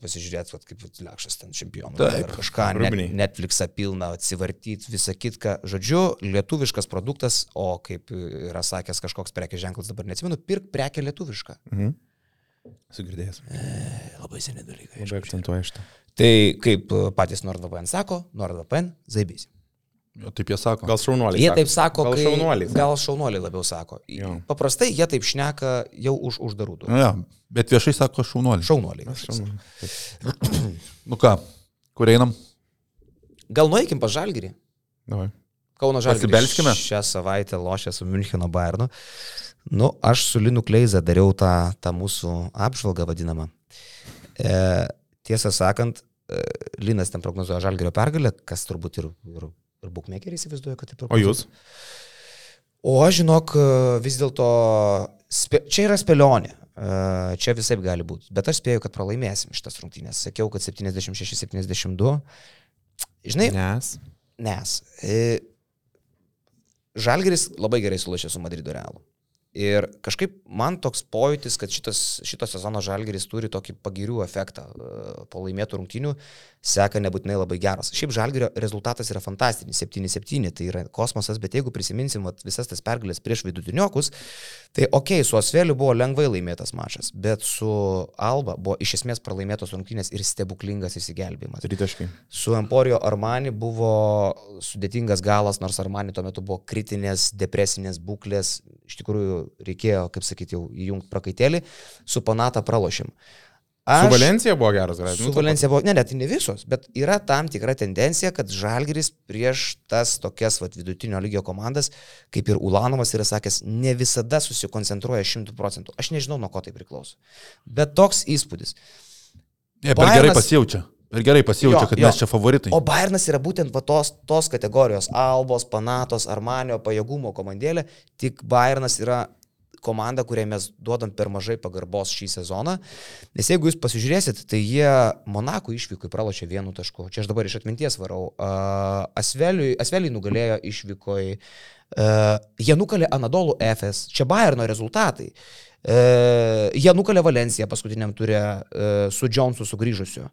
pasižiūrėti, vat, kaip Lekšas ten čempionų. Taip. Kažką, net, Netflixą pilną, atsivartyti, visą kitką. Žodžiu, lietuviškas produktas, o kaip yra sakęs kažkoks prekės ženklas, dabar neatsimenu, pirk prekę lietuvišką. Sugirdėjęs. Labai seni dalykai. Labai akcentuoja šitą. Tai kaip e, patys NordVPN sako, NordVPN zaibys. Jo, taip jie sako. Gal šaunuoliai. Jie taip sako, Gal kai, šaunuoliai. gal šaunuoliai labiau sako. Jo. Paprastai jie taip šneka jau už uždarų durų. Ja, bet viešai sako šaunuolį. Šaunuoliai. Šaunuoliai. Nu ką, kur einam? Gal nueikim pa žalgyrį? Davai. Kauno žalgyrį. Šią savaitę lošė su Müncheno Bayernu. Nu, aš su Linu Kleiza dariau tą, tą mūsų apžvalgą vadinamą. E, tiesą sakant, e, Linas ten prognozuoja žalgyrio pergalę, kas turbūt ir, ir, ir bukmekeriai įsivaizduoja, kad taip O jūs? O aš žinok, vis dėlto, spė... čia yra spėlionė. E, Čia visai gali būti. Bet aš spėjau, kad pralaimėsim šitas rungtynės. Sakiau, kad 76-72. Žinai, Nes. nes. E, Žalgeris labai gerai sulašė su Madrido Realu. Ir kažkaip man toks pojūtis, kad šitas, šito sezono žalgeris turi tokį pagirių efektą. E, Po laimėtų rungtynių seka nebūtinai labai geras. Šiaip žalgerio rezultatas yra fantastinis - 7-7, tai yra kosmosas, bet jeigu prisiminsim vat, visas tas pergalės prieš vidutiniokus, tai okei, okay, su Osveliu buvo lengvai laimėtas mačas, bet su Alba buvo iš esmės pralaimėtos rungtynės ir stebuklingas įsigelbėjimas. Tritaškai. Su Emporio Armani buvo sudėtingas galas, nors Armani tuo metu buvo kritinės, depresinės būklės, iš tikrųjų reikėjo, kaip sakyti, jau įjungti prakaitėlį, su Panata pralošėm. Su Valencija buvo geras, gerai. Su Valencija buvo, ne, net ne visos, bet yra tam tikra tendencija, kad Žalgiris prieš tas tokias vat, vidutinio lygio komandas, kaip ir Ulanovas yra sakęs, ne visada susikoncentruoja 100 procentų. Aš nežinau, nuo ko tai priklauso. Bet toks įspūdis. Jie per gerai Bayernas- pasijaučia. Per gerai pasijaučia, Jo, kad jo. mes čia favoritai. O Bayernas yra būtent va tos, tos kategorijos - Albos, Panatos, Armanio pajėgumo komandėlė, tik Bayernas yra komanda, kuriai mes duodam per mažai pagarbos šį sezoną. Nes jeigu jūs pasižiūrėsit, tai jie Monako išvykui pralošė vienu tašku. Čia aš dabar iš atminties varau. Uh, Asveliui, Asveliui nugalėjo išvykoj. Uh, jie nukalė Anadolų FS. Čia Bayerno rezultatai. Uh, jie nukalė Valenciją paskutiniam turė uh, su Jonesu sugrįžusiu.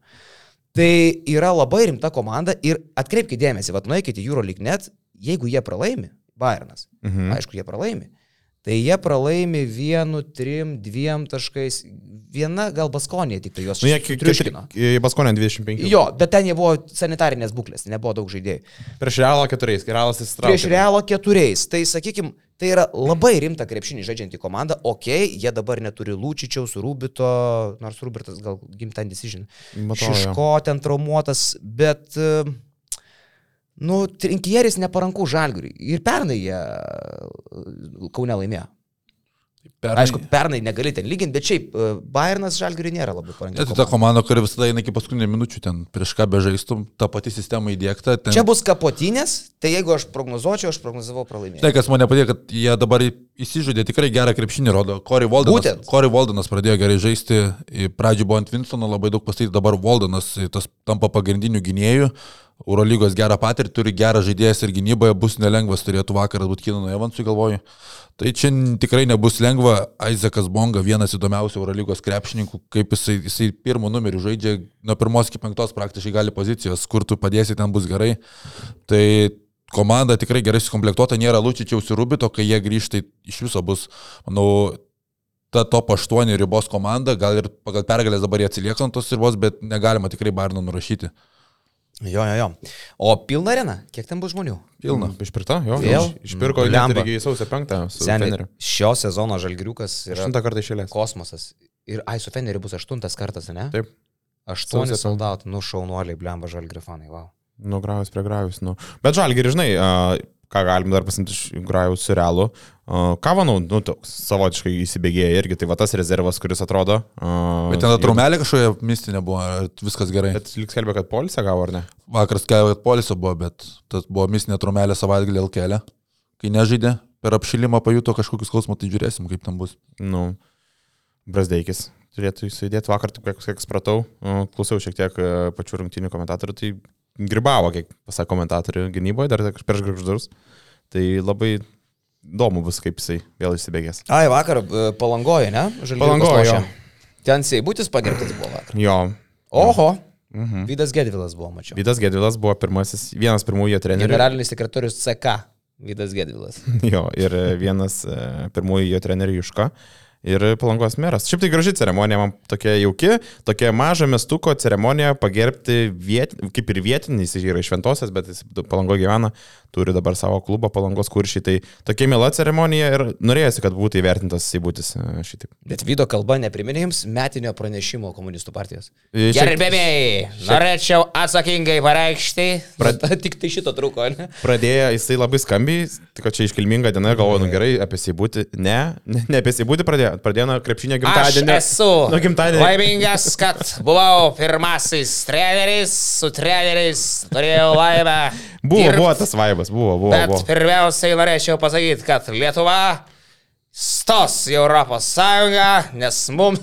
Tai yra labai rimta komanda ir atkreipkite dėmesį, vad nueikite į Euroleague net, jeigu jie pralaimi, Bayernas, Mhm. aišku, jie pralaimi, tai jie pralaimi vienu, trim, dviem taškais, viena gal Baskonė tik tai juos Nu, triuškino. į Baskonę 25. Jo, bet ten jie buvo sanitarinės būklės, nebuvo daug žaidėjų. Prieš Realą keturiais, Realas įsitraukė. Prieš Realo keturiais. Tai sakykime, tai yra labai rimta krepšinį žaidžianti komanda. Ok, jie dabar neturi Lūčičiaus, Rubito, nors Rubitas gal gimtan decision. Matau, jo. Šiško ten traumuotas, bet, e, nu, Trinkieris neparanku žalguriui. Ir pernai jie e, Kaune laimėjo. Per... Aišku, pernai negali ten lyginti, bet šiaip e, Bayernas žalguriui nėra labai parankus. tai ta komanda, kuri visada eina iki paskutinių minučių, ten prieš ką bežaistum, ta pati sistema įdėkta. Ten... Čia bus kapotinės, tai jeigu aš prognozuočiau, aš prognozavau pralaimėjimą. Tai, kas mane padėjo, kad jie dabar įsižaidė tikrai gerą krepšinį, rodo. Corey Waldenas. Corey Waldenas pradėjo gerai žaisti, į pradžią buvo ant Winstono labai daug pastatyti, dabar Waldenas tas tampa pagrindiniu gynėju. Eurolygos gerą patirtį, turi gerą žaidėjas ir gynyboje bus nelengvas, turėtų vakaras būti Kinano Evansui, galvoju. Tai čia tikrai nebus lengva. Aizekas Bonga, vienas įdomiausių Eurolygos krepšininkų, kaip jisai, jisai pirmų numerių žaidžia, nuo pirmos iki penktos praktiškai gali pozicijos, kur tu padėsi, ten bus gerai. Tai komanda tikrai gerai sukomplektuota, nėra Lučičiaus ir Rubito, kai jie grįžta, tai iš viso bus, manau, ta top 8 ribos komanda, gal ir pagal pergalės dabar jie atsilieka ant tos ribos, bet negalima tikrai Barno nurašyti. Jo, jo, jo. O pilna arena, kiek ten bus žmonių? Pilna. Išpirkta, jo. Vėl? Iš- Išpirko Mm, net blemba. irgi sausio penktą Seniai, šio sezono žalgriukas yra Aštuntą kartą išėlės. kosmosas. Ir ai, su Feneriu bus aštuntas kartas, ne? Taip. Aštuoni soldatai, nu šaunuoliai, blemba žalgrifanai, wow. Nu, Grajus prie Grajus, nu. Bet žalgi, žinai, ką galim dar pasimti iš Grajus su Realu. A, Ką manau, nu, savotiškai įsibėgėja irgi, tai va tas rezervas, kuris atrodo. a, Bet ten ta traumelė kažkokia mistinė buvo, viskas gerai. Bet liks kelbė, kad polisą gavo, ar ne? Vakar skelbė, kad polisio buvo, bet tas buvo mistinė traumelė savaitgalį LKL. Kai nežaidė, per apšilimą pajuto kažkokius skausmus, tai žiūrėsim, kaip ten bus. Nu, Brasdeikis. Turėtų įsidėti vakar, kiek, kiek supratau, klausiau šiek tiek pačių rungtinių komentatorių, tai gribavo, kiek pasakė komentatorių gynyboje, dar prieš grakždus. Tai labai įdomu bus, kaip jisai vėl įsibėgės. Ai, vakar e, palangoje, ne? Žalgiriukas Palangoje, lošė. jo. Ten Seibutis pagerbtas buvo vakar. Jo. Oho. Mhm. Vydas Gedvilas buvo, mačiau. Vydas Gedvilas buvo pirmasis, vienas pirmųjų trenerių. Generalinis sekretorius CK. Vydas Gedvilas. Jo, ir vienas e, pirmųjų jo trenerių Juška. Ir palangos meras. Šiaip tai graži ceremonija, man tokia jauki, tokia maža mestuko ceremonija pagerbti, viet, kaip ir vietinį, jis yra iš Šventosios, bet jis palango gyvena, turi dabar savo klubą palangos kuršiai. Tai tokia mila ceremonija ir norėjusi, kad būtų įvertintas įbūtis šitaip. Bet Vydo kalba nepriminė jums metinio pranešimo komunistų partijos. E, šiek- Gerbėmiai, norėčiau atsakingai pareikšti. Prat... Tik tai šito trūko, ne? Pradėjo jisai labai skambiai, tik čia iškilminga diena, galvoju, nu gerai, apie įsibūti. Ne, ne, ne apie įsibūti pradėjo, pradėjo nuo krepšinio Aš gimtadienio. esu Nuo gimtadienio. laimingas, kad buvau pirmasis treneris, su treneriais turėjau laimę. Buvo, dirbt. buvo tas vaibas, buvo, buvo. Bet buvo. pirmiausiai norėčiau pasakyti, kad Lietuva stos į Europos Sąjungą, nes mums...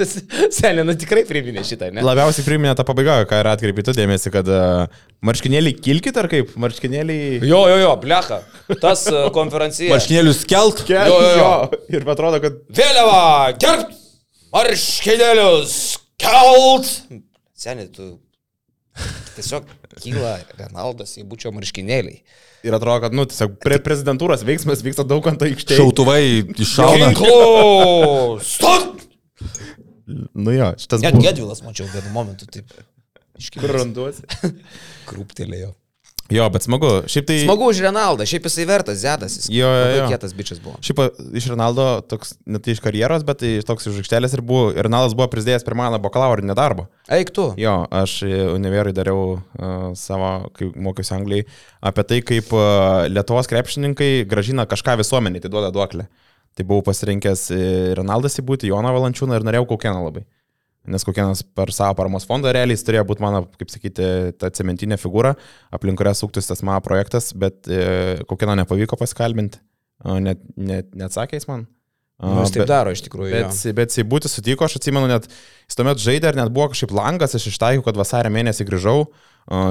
Senė, nu tikrai priminė šitą, ne? Labiausiai priminė tą pabaigą, ką ir atkreipi tu dėmesį, kad uh, marškinėliai kilkit ar kaip? Marškinėliai... Jo, jo, jo, blecha. Tas uh, konferencija. Marškinėlius kelt. Kel, Jo, jo, jo. Ir atrodo, kad Vėliava, gerbt, marškinėlius, kelt. Senė, tu tiesiog kyla Renaldas į bučio marškinėliai. Ir atrodo, kad, nu, tiesiog prie prezidentūros veiksmas vyksta daug ant aikštės. Šautuvai iššauna. Stok! Nu jo, šitas Net buvo. Gedvilas mačiau vienu momentu taip. Kur randuosi? Krūptelėjo. Jo, bet smagu. Šiaip tai... Smagu už Renaldą, šiaip jisai vertas, Zedas. Jis Jo, jo, jo. kietas bičias buvo. Šiaip iš Ronaldo, toks, ne tai iš karjeros, bet tai toks iš aikštelės ir buvo, ir Ronaldas buvo prisidėjęs prie mano bakalaurinio darbo. Eik tu. Jo, aš univerai dariau uh, savo, kai mokiausi Anglijai, apie tai, kaip uh, Lietuvos krepšininkai gražina kažką visuomenį, tai duoda duoklę. Tai buvau pasirinkęs e, Ronaldas įbūti, Joną Valančiūną ir norėjau Kaukieną labai. Nes Kaukienas per savo paramos fondą realiai jis turėjo būti mano, kaip sakyti, ta cementinė figūra, aplink kurią suktus tas mano projektas, bet e, Kaukieną nepavyko pasikalbinti, A, net, net, neatsakė jis man. Nu, jis taip bet- daro iš tikrųjų. jo. Bet, bet jisai būti sutiko, aš atsimenu, net jis tuomet žaidė ir net buvo kažkaip langas, aš ištaikiau, kad vasario mėnesį grįžau,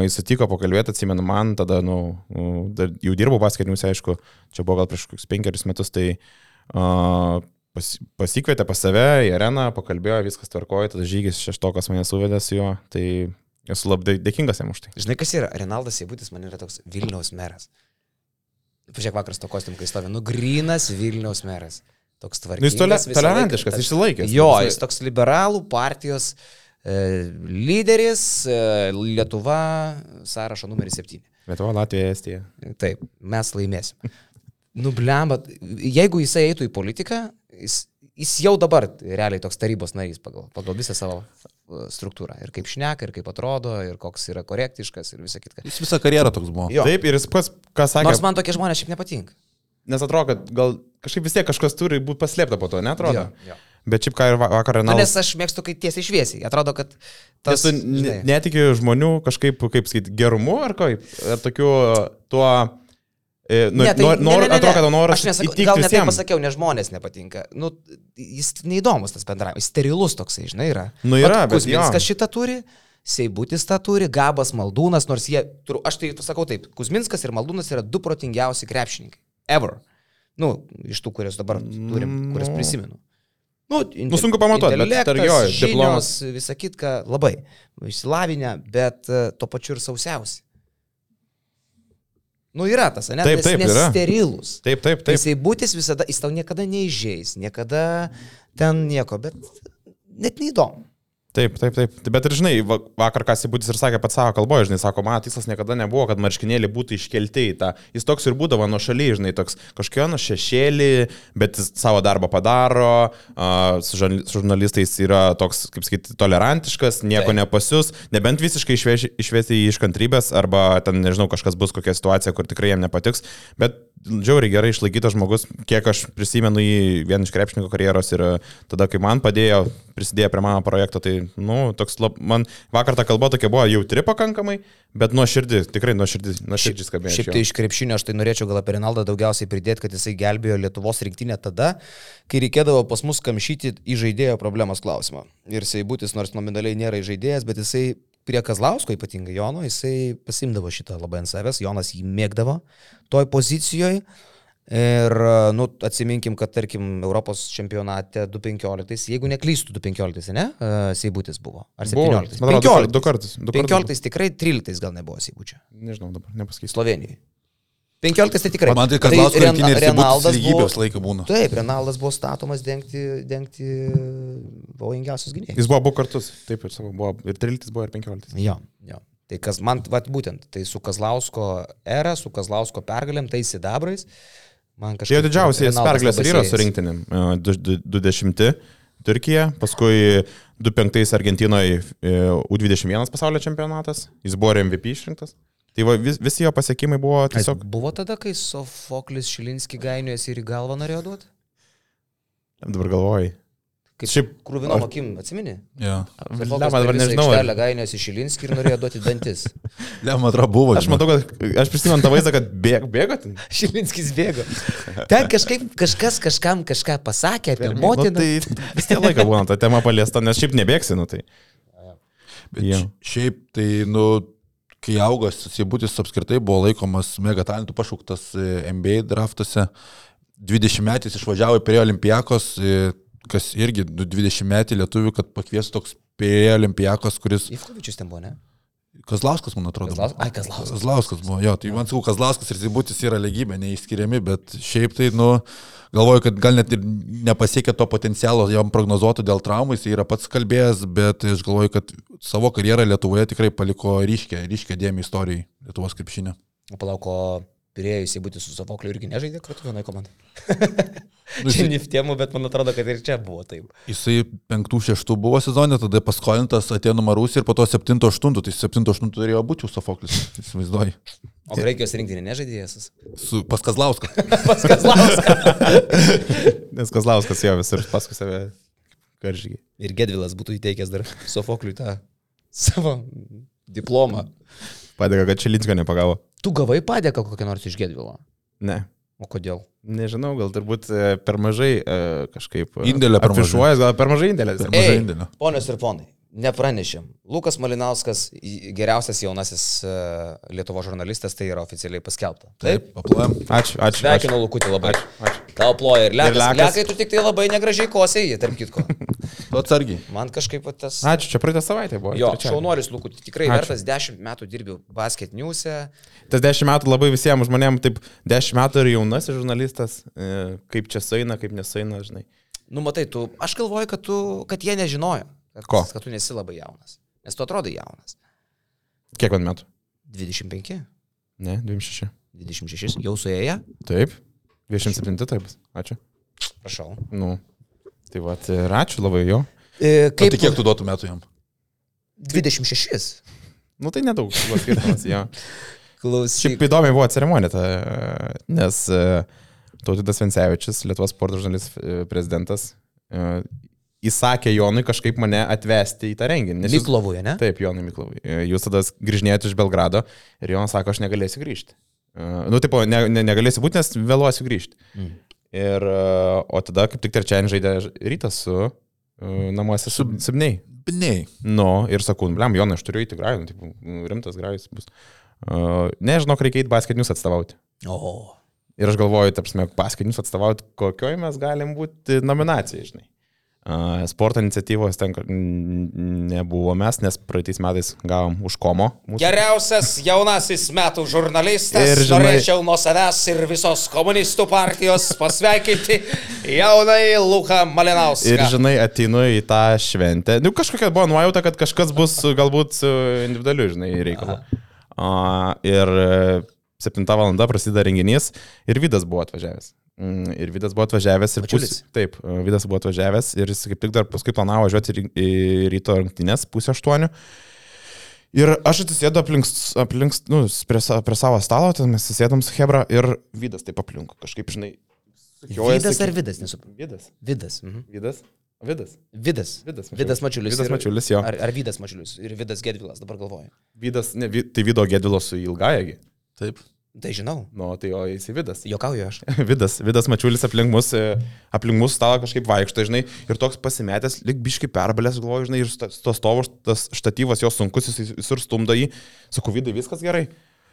jis sutiko pakalbėti, atsimenu man, tada, nu, uh, dar jau dirbau paskatinimus, aišku, čia buvo gal prieš kokius penkerius metus, tai uh, pas, pasikvietė pas save į areną, pakalbėjo, viskas tvarkoja, tada žygis šeštokas mane suvedė su juo, tai esu labai dėkingas jam už tai. Žinai, kas yra? Renaldas Jėbutis man yra toks Vilniaus meras. Pažiūrėk, vakar to kostium, kai stovi, nu, grinas Vilniaus meras. Toks Nu, jis tvarkingas. visą laiką tolerantiškas, tas- išsilaikęs. Jo, jis toks liberalų partijos e, lyderis, e, Lietuva, sąrašo numeris 7. Lietuva, Latvija, Estija. Taip, mes laimėsim. Nublemba, jeigu jisai eitų į politiką, jis, jis jau dabar realiai toks tarybos narys pagal, pagal visą savo e, struktūrą. Ir kaip šneka, ir kaip atrodo, ir koks yra korektiškas, ir visa kita. Jis visą karjerą toks buvo. Jo. Taip, ir jis pats, ką sakė, Nors man tokie žmonės šiaip nepatinka. nes atrodo, kad gal kažkaip vis tiek kažkas turi būti paslėpta po to, netrodo? Jo, jo. Bet šiaip ką ir va- vakar Renalas... nes aš mėgstu, kai tiesiai šviesiai. Atrodo, kad Tas, tas... tu ne- žinai, netiki žmonių kažkaip, kaip sakyti, gerumu ar kaip? Ar tokiu tuo... E, nu, Ne, tai, nor, ne, nor, ne, ne, atrodo, kad ne. noras Aš nesakau, gal net taip pasakiau, nes žmonės nepatinka. Nu, jis neįdomus tas bendravimas, jis sterilus toksai, žinai, yra. Nu, yra, Vat bet jo. Kuzminskas šitą turi, Seibutis tą turi, Gabas Maldūnas, nors jie, aš tai sakau taip, Kuzminskas ir Maldūnas yra du protingiausi krepšininkai. Ever. Nu, iš tų, kuriuos dabar turim, kuriuos prisimenu. Nu, Nu, sunku pamatuot, bet tarp jo, diplomas. Visą kitką labai. Išsilavinę, bet e, tuo pačiu ir sausiausi. Nu, yra tas, ne? Taip, Nes- taip, nes yra. sterilus. Taip, taip, Tai taip. jisai būtis visada, jis tau niekada neižeis, niekada ten nieko, bet net neįdomu. Taip, taip, taip. Bet ir žinai, va- vakar Kasibūtis ir sakė pat savo kalboje, žinai, sako, mano tikslas niekada nebuvo, kad marškinėliai būtų iškelti į tą. Jis toks ir būdavo nuo šaly, žinai, toks kažkokio nuo šešėlį, bet jis savo darbą padaro, su žurnal- su žurnalistais yra toks, kaip sakyti, tolerantiškas, nieko Taip. nepasius, nebent visiškai išvesti jį iš kantrybės, arba ten, nežinau, kažkas bus kokia situacija, kur tikrai jam nepatiks. Bet žiauriai gerai išlaikytas žmogus, kiek aš prisimenu jį vien iš krepšininko karjeros ir e, tada, kai man padėjo, prisidėjo prie mano projekto, tai, nu, toks, lab, man vakar ta kalba tokia buvo jautri pakankamai, bet nuo širdį, tikrai nuo širdį, nuo širdį skambėjo. Šiaip tai iš krepšinio aš tai norėčiau gal apie Renaldą daugiausiai pridėti, kad jisai gelbėjo Lietuvos rinktinę tada, kai reikėdavo pas mus kamšyti į žaidėjo problemos klausimą. Ir jisai būtis, nors nominaliai nėra žaidėjas, bet jisai prie Kazlausko ypatingai Jono, jisai pasimdavo šitą labai ant savęs, Jonas jį mėgdavo toj pozicijoje. Ir, nu, atsiminkim, kad, tarkim, Europos čempionate 2015, jeigu neklystų 2015, ne, e, Seibutis buvo. Ar Buvo, 17? man atrodo, du- kartus, du kartus. 15 tikrai, 13 gal nebuvo Seibučio. Nežinau dabar, nepasakysiu. Slovenijoje. 15 tai tikrai. Man tai Kazlausko Ren- rinktinė ir Renaldas lygybės buvo- laiką būna. Taip, Renaldas buvo statomas dengti, dengti pavojingiausius gynėjus. Jis buvo abu kartus, taip ir sakau, buvo ir 13 buvo ir 15. Jo, jo. Tai kas man, vat, būtent, tai su Kazlausko era, su Kazlausko pergalėm, tai sidabrais. Man kažkaip... Jo didžiausias pergalės ir yra siejasi. surinktinim. 20 Turkija, paskui 25 Argentinoje U21 pasaulio čempionatas, jis buvo MVP išrinktas. Tai va, vis, visi jo pasiekimai buvo Ai, tiesiog... Buvo tada, kai Sofoklis Šilinski gainiojas ir į galvą norėjo duoti? Dabar galvojai. Kaip Šiaip- krūvinom akim, atsimeni? Ja. Lemą dabar nežinau. ar- Gainiojas į Šilinskį ir norėjo duoti dantis. Lem, man atrodo, buvo. Aš matau, kad aš prisimenu tą vaizdą, kad bėg, bėgo ten. Šilinskis bėgo. Ten kažkaip kažkas kažkam kažką pasakė apie Nu, motiną. tai vis tiek laiko būna ta tema paliesta, nes šiaip nebėgsi, nu tai. Bet š- šiaip tai, nu, kai augas, Seibutis apskritai buvo laikomas mega talentų pašauktas e, NBA draftuose. 20 metais išvažiavo Prie Olimpijakos, e, kas irgi nu, 20 metų lietuvių, kad pakviestų toks Prie Olimpijakos, kuris Ivkovičius ten buvo, ne? Kazlauskas, man atrodo. Kazlaus- ai, Kazlauskas. Kazlauskas buvo, jo, tai man sakau, Kazlauskas ir Seibutis yra lygybė, neįskiriami, bet šiaip tai, nu, galvoju, kad gal net ir nepasiekė to potencialo jam prognozuoto dėl traumų, jis yra pats kalbėjęs, bet aš galvoju, kad savo karjerą Lietuvoje tikrai paliko ryškę, ryškę dėmesį istorijai Lietuvos krepšinio. Palauko, pirėjusiai būti su Sofokliu irgi nežaidė kartu vienoje komandoje. Jisai- niftėmų, bet man atrodo, kad ir čia buvo taip. Jisai penktų, šeštų buvo sezonė, tada paskolintas Atenų Marus ir po to septinto, aštuntų, tai septinto, aštuntų turėjo būti Sofoklis, įsivaizduoji. O Graikijos rinktinė nežaidėjęs. Su pas Kazlauską. Pas Kazlauską. Nes Kazlauskas jo visur paskui save karžygiai. Ir Gedvilas būtų įteikęs dar Sofokliui tą savo diplomą. Padėka, kad Čilinsko nepagavo. Tu gavai padėką kokią nors iš Gedvilo. Ne. O kodėl? Nežinau, gal turbūt e, per mažai e, kažkaip... e, Indėlio per mažai. gal per mažai indėlio. Ponios ir ponai, nepranešėm. Lukas Malinauskas, geriausias jaunasis e, Lietuvo žurnalistas, tai yra oficialiai paskelbta. Taip, paplojam. Ačiū, ačiū. Sveikinu Lukutį labai. Ačiū, ačiū. Tau ploja ir lekas. Ir Lekas. Lekai, tu tik tai labai negražiai kosiai, tarp kitko. Tu atsargiai. Man kažkaip tas... Ačiū, čia praeitą savaitę buvo. Jo, šaunuolis Lukutį, tikrai Ačiū. vertas 10 metų dirbi basket news'e. Tas dešimt metų labai visiems žmonėms, taip, dešimt metų ir jaunasis žurnalistas, e, kaip čia suina, kaip nesuina, žinai. Nu, matai, tu, aš galvoju, kad, tu, kad jie nežinojo, kad, Ko? kad tu nesi labai jaunas. Nes tu atrodai jaunas. Kiek man metų? 25, Ne, 26. 26, jau suėję, Taip, 27 taip. bus. Ačiū. prašau. Nu, tai va, ir ačiū labai jo. E, Kaip tai kiek tu duotų metų jam? 26. Nu, tai nedaug skirtumas, jo. Klausyk. Šiaip įdomiai buvo ceremonija, ta, nes e, Tautidas Vencevičius, Lietuvos sporto žurnalistas e, prezidentas, e, įsakė Jonui kažkaip mane atvesti į tą renginį. nes Miklovuje, ne? Taip, Jonai Miklovai. E, Jūs tada grįžinėjate iš Belgrado ir Jonas sako, aš negalėsiu grįžti. Uh, nu, tipo, ne, ne, negalėsiu būti, nes vėluosiu grįžti. Mm. Ir, uh, o tada kaip tik trečiadienį žaidė rytas su namuose su Sibniai. Biniai. Nu, ir sakau, blem, Jonai, aš turiu įti grajų, nu, tipo, nu, rimtas grajus bus. Uh, nežinau, reikia eiti basketinius atstovauti. O. Ir aš galvoju, tarpsime, basketinius atstovauti, kokioj mes galim būti nominacijai, žinai. Sporto iniciatyvos ten nebuvo mes, nes praeitais metais gavom už komo. Mūsų. Geriausias jaunasis metų žurnalistas. Ir žinai- Norėčiau nuo savęs ir visos komunistų partijos pasveikinti jaunai Luką Malinauską. Ir žinai, ateinu į tą šventę. Nu, kažkokia buvo nuojauta, kad kažkas bus galbūt su individualiu, žinai, reikalu. Uh, ir 7 val. prasideda renginys ir Vidas buvo atvažiavęs. Mm, Ir Vidas buvo atvažiavęs ir Mačiulis? pus- Taip, uh, Vidas buvo atvažiavęs ir jis kaip tik dar paskui planavo važiuoti į- ryto rungtynės pusę aštuonių. Ir aš atsisėdu aplink, aplink nu, prie, prie savo stalo, ten mes sėdom su Hebra ir Vidas taip aplink, kažkaip, žinai. sukiojasi Vydas ar Vidas, nesuprantu. Vidas. Vidas. Mhm. Vidas. Vidas. Vidas. Vidas Mačiulis. Vidas Mačiulis. Vidas Mačiulis, jo. Ar, ar Vidas Mačiulis ir Vidas Gedvilas, dabar galvoju. Vydas, ne, tai Vido Gedvilo su Ilgajagi. Taip. Tai žinau. Nu, tai o jis Vidas. Jokauju aš. Vidas, Vidas Mačiulis aplink mus, e, aplink mus stalą kažkaip vaikšto, žinai, ir toks pasimetęs, lik biški perbalės, galvoju, žinai, ir sta- tos tovo, tas štatyvas jos sunkus, jis visur stumda jį. Sakau, Vidai, viskas gerai.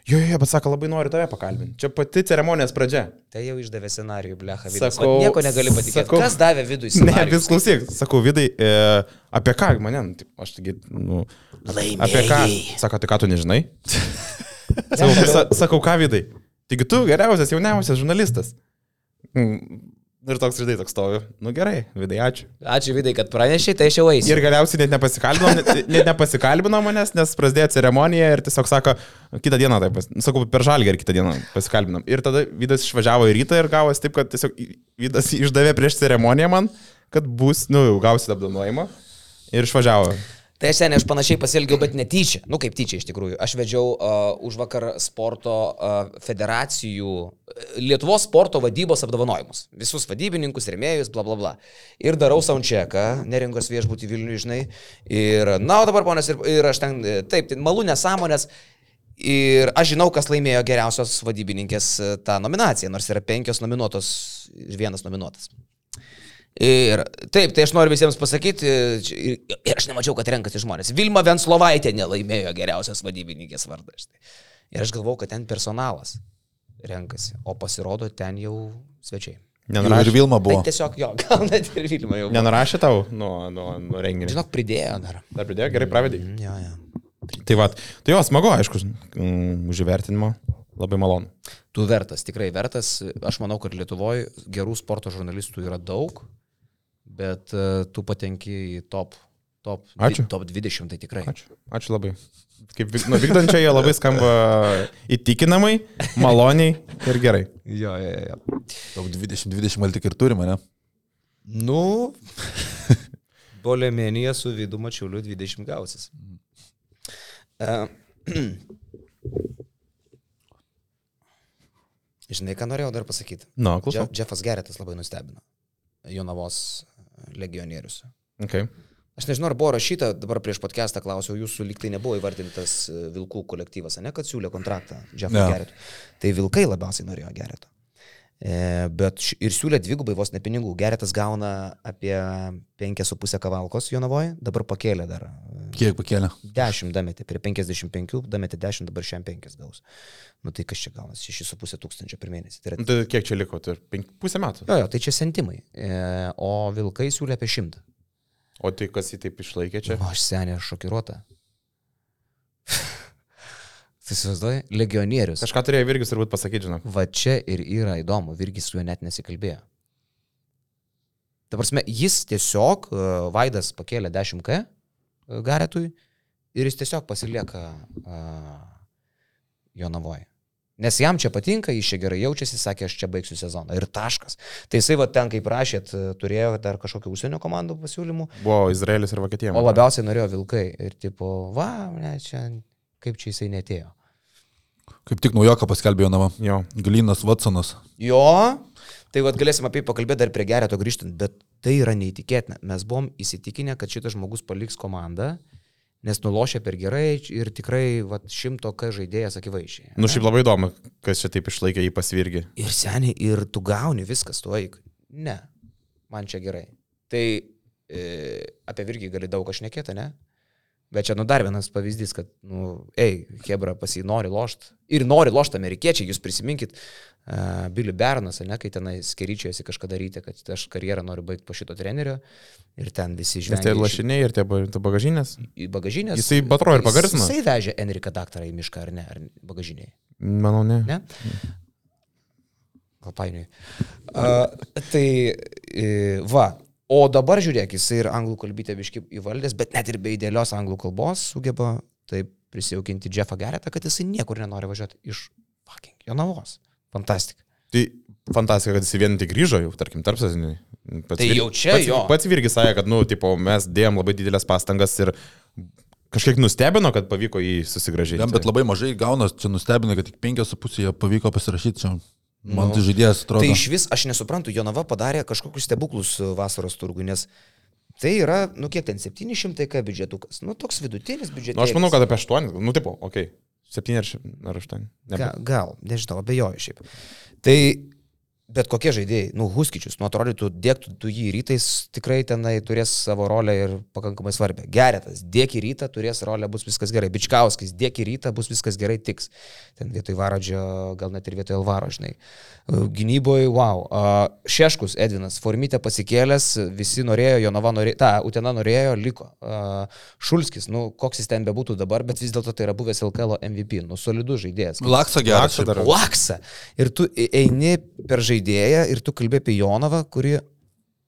Jo, jo, jo, bet sako, labai noriu tave pakalbinti. Čia pati ceremonijos pradžia. Tai jau išdavė scenarijų, blecha. Vidas. Sakau- nieko negali patikėti. sakau- Kas davė vidui Ne, scenarijų? vis klausyk, sakau, Vidai, e, apie ką mane, nu, aš taigi, nu, apie ką? Laimėjai. Sako, tai ką tu nežinai? sakau, sa, sakau, ką Vidai? Taigi tu geriausias, jauniausias žurnalistas. Mm, Ir toks žaidai toks stovi. Nu gerai, Vidai, ačiū. Ačiū Vidai, kad pranešai, tai aš jau eisiu. Ir galiausiai net nepasikalbino, net, net nepasikalbino manęs, nes prasidėjo ceremonija ir tiesiog sako, kitą dieną, taip, sakau, per žalgį ir kitą dieną pasikalbinom. Ir tada Vydas išvažiavo į rytą ir gavosi taip, kad tiesiog Vydas išdavė prieš ceremoniją man, kad bus, nu, jau gausi apdovanojimą. Ir išvažiavo. Tai aš seniai, aš panašiai pasielgiau, bet netyčia. Nu, kaip tyčia iš tikrųjų. Aš vedžiau uh, už vakar sporto uh, federacijų, uh, Lietuvos sporto vadybos apdovanojimus. Visus vadybininkus, remėjus, bla bla bla. Ir darau soundchecką, neringos viešbutį Vilniui, žinai. Ir, na, o dabar, ponas, ir, ir aš ten, e, taip, tai malų nesąmonės. Ir aš žinau, kas laimėjo geriausios vadybininkės e, tą nominaciją, nors yra penkios nominuotos ir vienas nominuotas. Ir taip, tai aš noriu visiems pasakyti, čia- ir, ir aš nemačiau, kad renkasi žmonės. Vilma Venslovaitė nelaimėjo geriausios vadybininkės vardą. štai. Ir aš galvau, kad ten personalas renkasi, o pasirodo ten jau svečiai. Ir Nenurašė, Vilma Tai buvo. tiesiog jo, gal net ir Vilma jau. buvo. nenurašė tau nuo, nuo, nuo renginio. Žinok, pridėjo dar. Dar pridėjo, gerai pravedai. Mm, Jo, jo. Tai va, tai jo, smagu, aišku, mm, už įvertinimą. Labai malonu. Tu vertas, tikrai vertas. Aš manau, kad Lietuvoje gerų sporto žurnalistų yra daug, bet uh, tu patenki į top, top, Ačiū. top 20 tai tikrai. Ačiū. Ačiū labai. Kaip nu, vykdančiai jie labai skamba įtikinamai, maloniai ir gerai. Jo, jo, jo. Tau 20-20 mal tik ir turime, ne? Nu, Bolemenija su Vidu Mačiuliu 20 gausis. Uh, Žinai, ką norėjau dar pasakyti? Nu, Je, klausau. Jeffas Geretas labai nustebino. Jonavos legionierius. Okay. Aš nežinau, ar buvo rašyta, dabar prieš podcastą klausiau, jūsų liktai nebuvo įvardintas e, Vilkų kolektyvas, ne, kad siūlė kontraktą Jeffui Ne. Geretui. Tai Vilkai labiausiai norėjo Gereto. E, bet ir siūlė dvigubai vos ne pinigų. Geretas gauna apie 5,5 kavalkos Jonavoje, dabar pakėlė dar. e, Kiek pakėlė? 10 dametė, prie 55, dametė 10, dabar šiam 5 gaus. Nu tai kas čia gaunasi? 6,5 tūkstančio per mėnesį. Tai yra... Nu, Tai kiek čia liko? Tai pusę metų. Jo, jo, tai čia centimai. E, o Vilkai siūlė apie 100. O tai kas jį taip išlaikė čia? O aš senė šokiruota. Įsivaizduoji, legionierius. Kažką turėjo Virgis turbūt pasakyti, žinok. Va čia ir yra įdomu, Virgis su juo net nesikalbėjo. Ta prasme, jis tiesiog, e, Vaidas pakėlė 10k e, Garetui ir jis tiesiog pasilieka uh, Jonavoje. Nes jam čia patinka, jis čia gerai jaučiasi, sakė, aš čia baigsiu sezoną. Ir taškas. Tai jisai va ten, kaip rašėt, turėjo dar kažkokių užsienio komandų pasiūlymų, Buvo Izraelis ir Vokietija. o labiausiai norėjo Vilkai. Ir tipo, va, ne, čia kaip čia jisai netėjo. Kaip tik naujoką paskelbė Jonava. Jo. Galinas Watsonas. Jo, tai vad galėsim apie jį pakalbėti dar prie gereto grįžtant, bet tai yra neįtikėtina. Mes buvom įsitikinę, kad šitas žmogus paliks komandą, nes nulošė per gerai ir tikrai vat, šimto K žaidėjas akivaizdžiai. Nu, šiaip labai įdomu, kas čia taip išlaikė jį pasvirgi. Ir seniai, ir tu gauni viskas, tu eik. Ne, man čia gerai. Tai e, apie virgį gali daug aš nekėti, ne? Bet čia, nu, dar vienas pavyzdys, kad, nu, ei, Hebra pas jį nori lošti. Ir nori lošti amerikiečiai, jūs prisiminkit uh, Billy Bernas, ne, kai tenai skeryčiasi kažką daryti, kad aš karjerą noriu baigti po šito trenerio. Ir ten visi Nes tai lašiniai ir tie ba- tie bagažinės. Į bagažinę. Jisai Batro ir pagarsino? Jisai vežė Enriką daktarą į mišką, ar ne? Ar bagažiniai? Manau, ne. Ne? Gal painiui. Uh, tai e, va. O dabar žiūrėk, jis ir anglų kalbytę biški įvaldęs, bet net ir be idealios anglų kalbos sugeba taip prisijaukinti Jeffą Geretą, kad jisai niekur nenori važiuoti iš fucking Jonavos. Fantastika. Tai fantastika, kad jis vien tik grįžo jau, tarkim, tarp sezonį. Pats Tai jau čia pats, jo. Pats Virgis sakė, kad, nu, tipo, mes dėjom labai didelės pastangas ir kažkiek nustebino, kad pavyko jį susigražinti. Jam, bet labai mažai gauna, čia nustebina, kad tik 5,5 pavyko pasirašyti. Čia. Man Nu, tai žaidėjas atrodo. Tai iš vis aš nesuprantu, Jonava padarė kažkokius stebuklus e, vasaros turgui, nes tai yra, nu kiek ten, 700 k biudžetukas. Nu toks vidutinis biudžetas. Nu, aš manau, kad apie 8, nu, tipo, okei. Okay. 7 ar, ši- ar 8. Ga, gal, nežinau, abejoju šiaip. Tai bet kokie žaidėjai, nu, Huskičius, nu, atrodytų, dėktų tu jį rytais, tikrai tenai turės savo rolę ir pakankamai svarbę. Geretas, dėk į rytą, turės rolę, bus viskas gerai. Bičkauskis, dėk į rytą, bus viskas gerai, tiks. Ten vietoj Varadžio, gal net ir vietoj Elvaro, žinai. Gynyboje, wow. Šeškus, Edvinas, Formite pasikėlęs, visi norėjo, Jonava norėjo, ta, Utena norėjo, liko. Šulskis, nu, koks jis ten bebūtų dabar, bet vis dėlto tai yra buvęs LKL MVP, nu, solidus žaidėjas. Laksa geras. Laksa dar- Laksą. Ir tu e- eini per žaidėją ir tu kalbė apie Jonavą, kuri,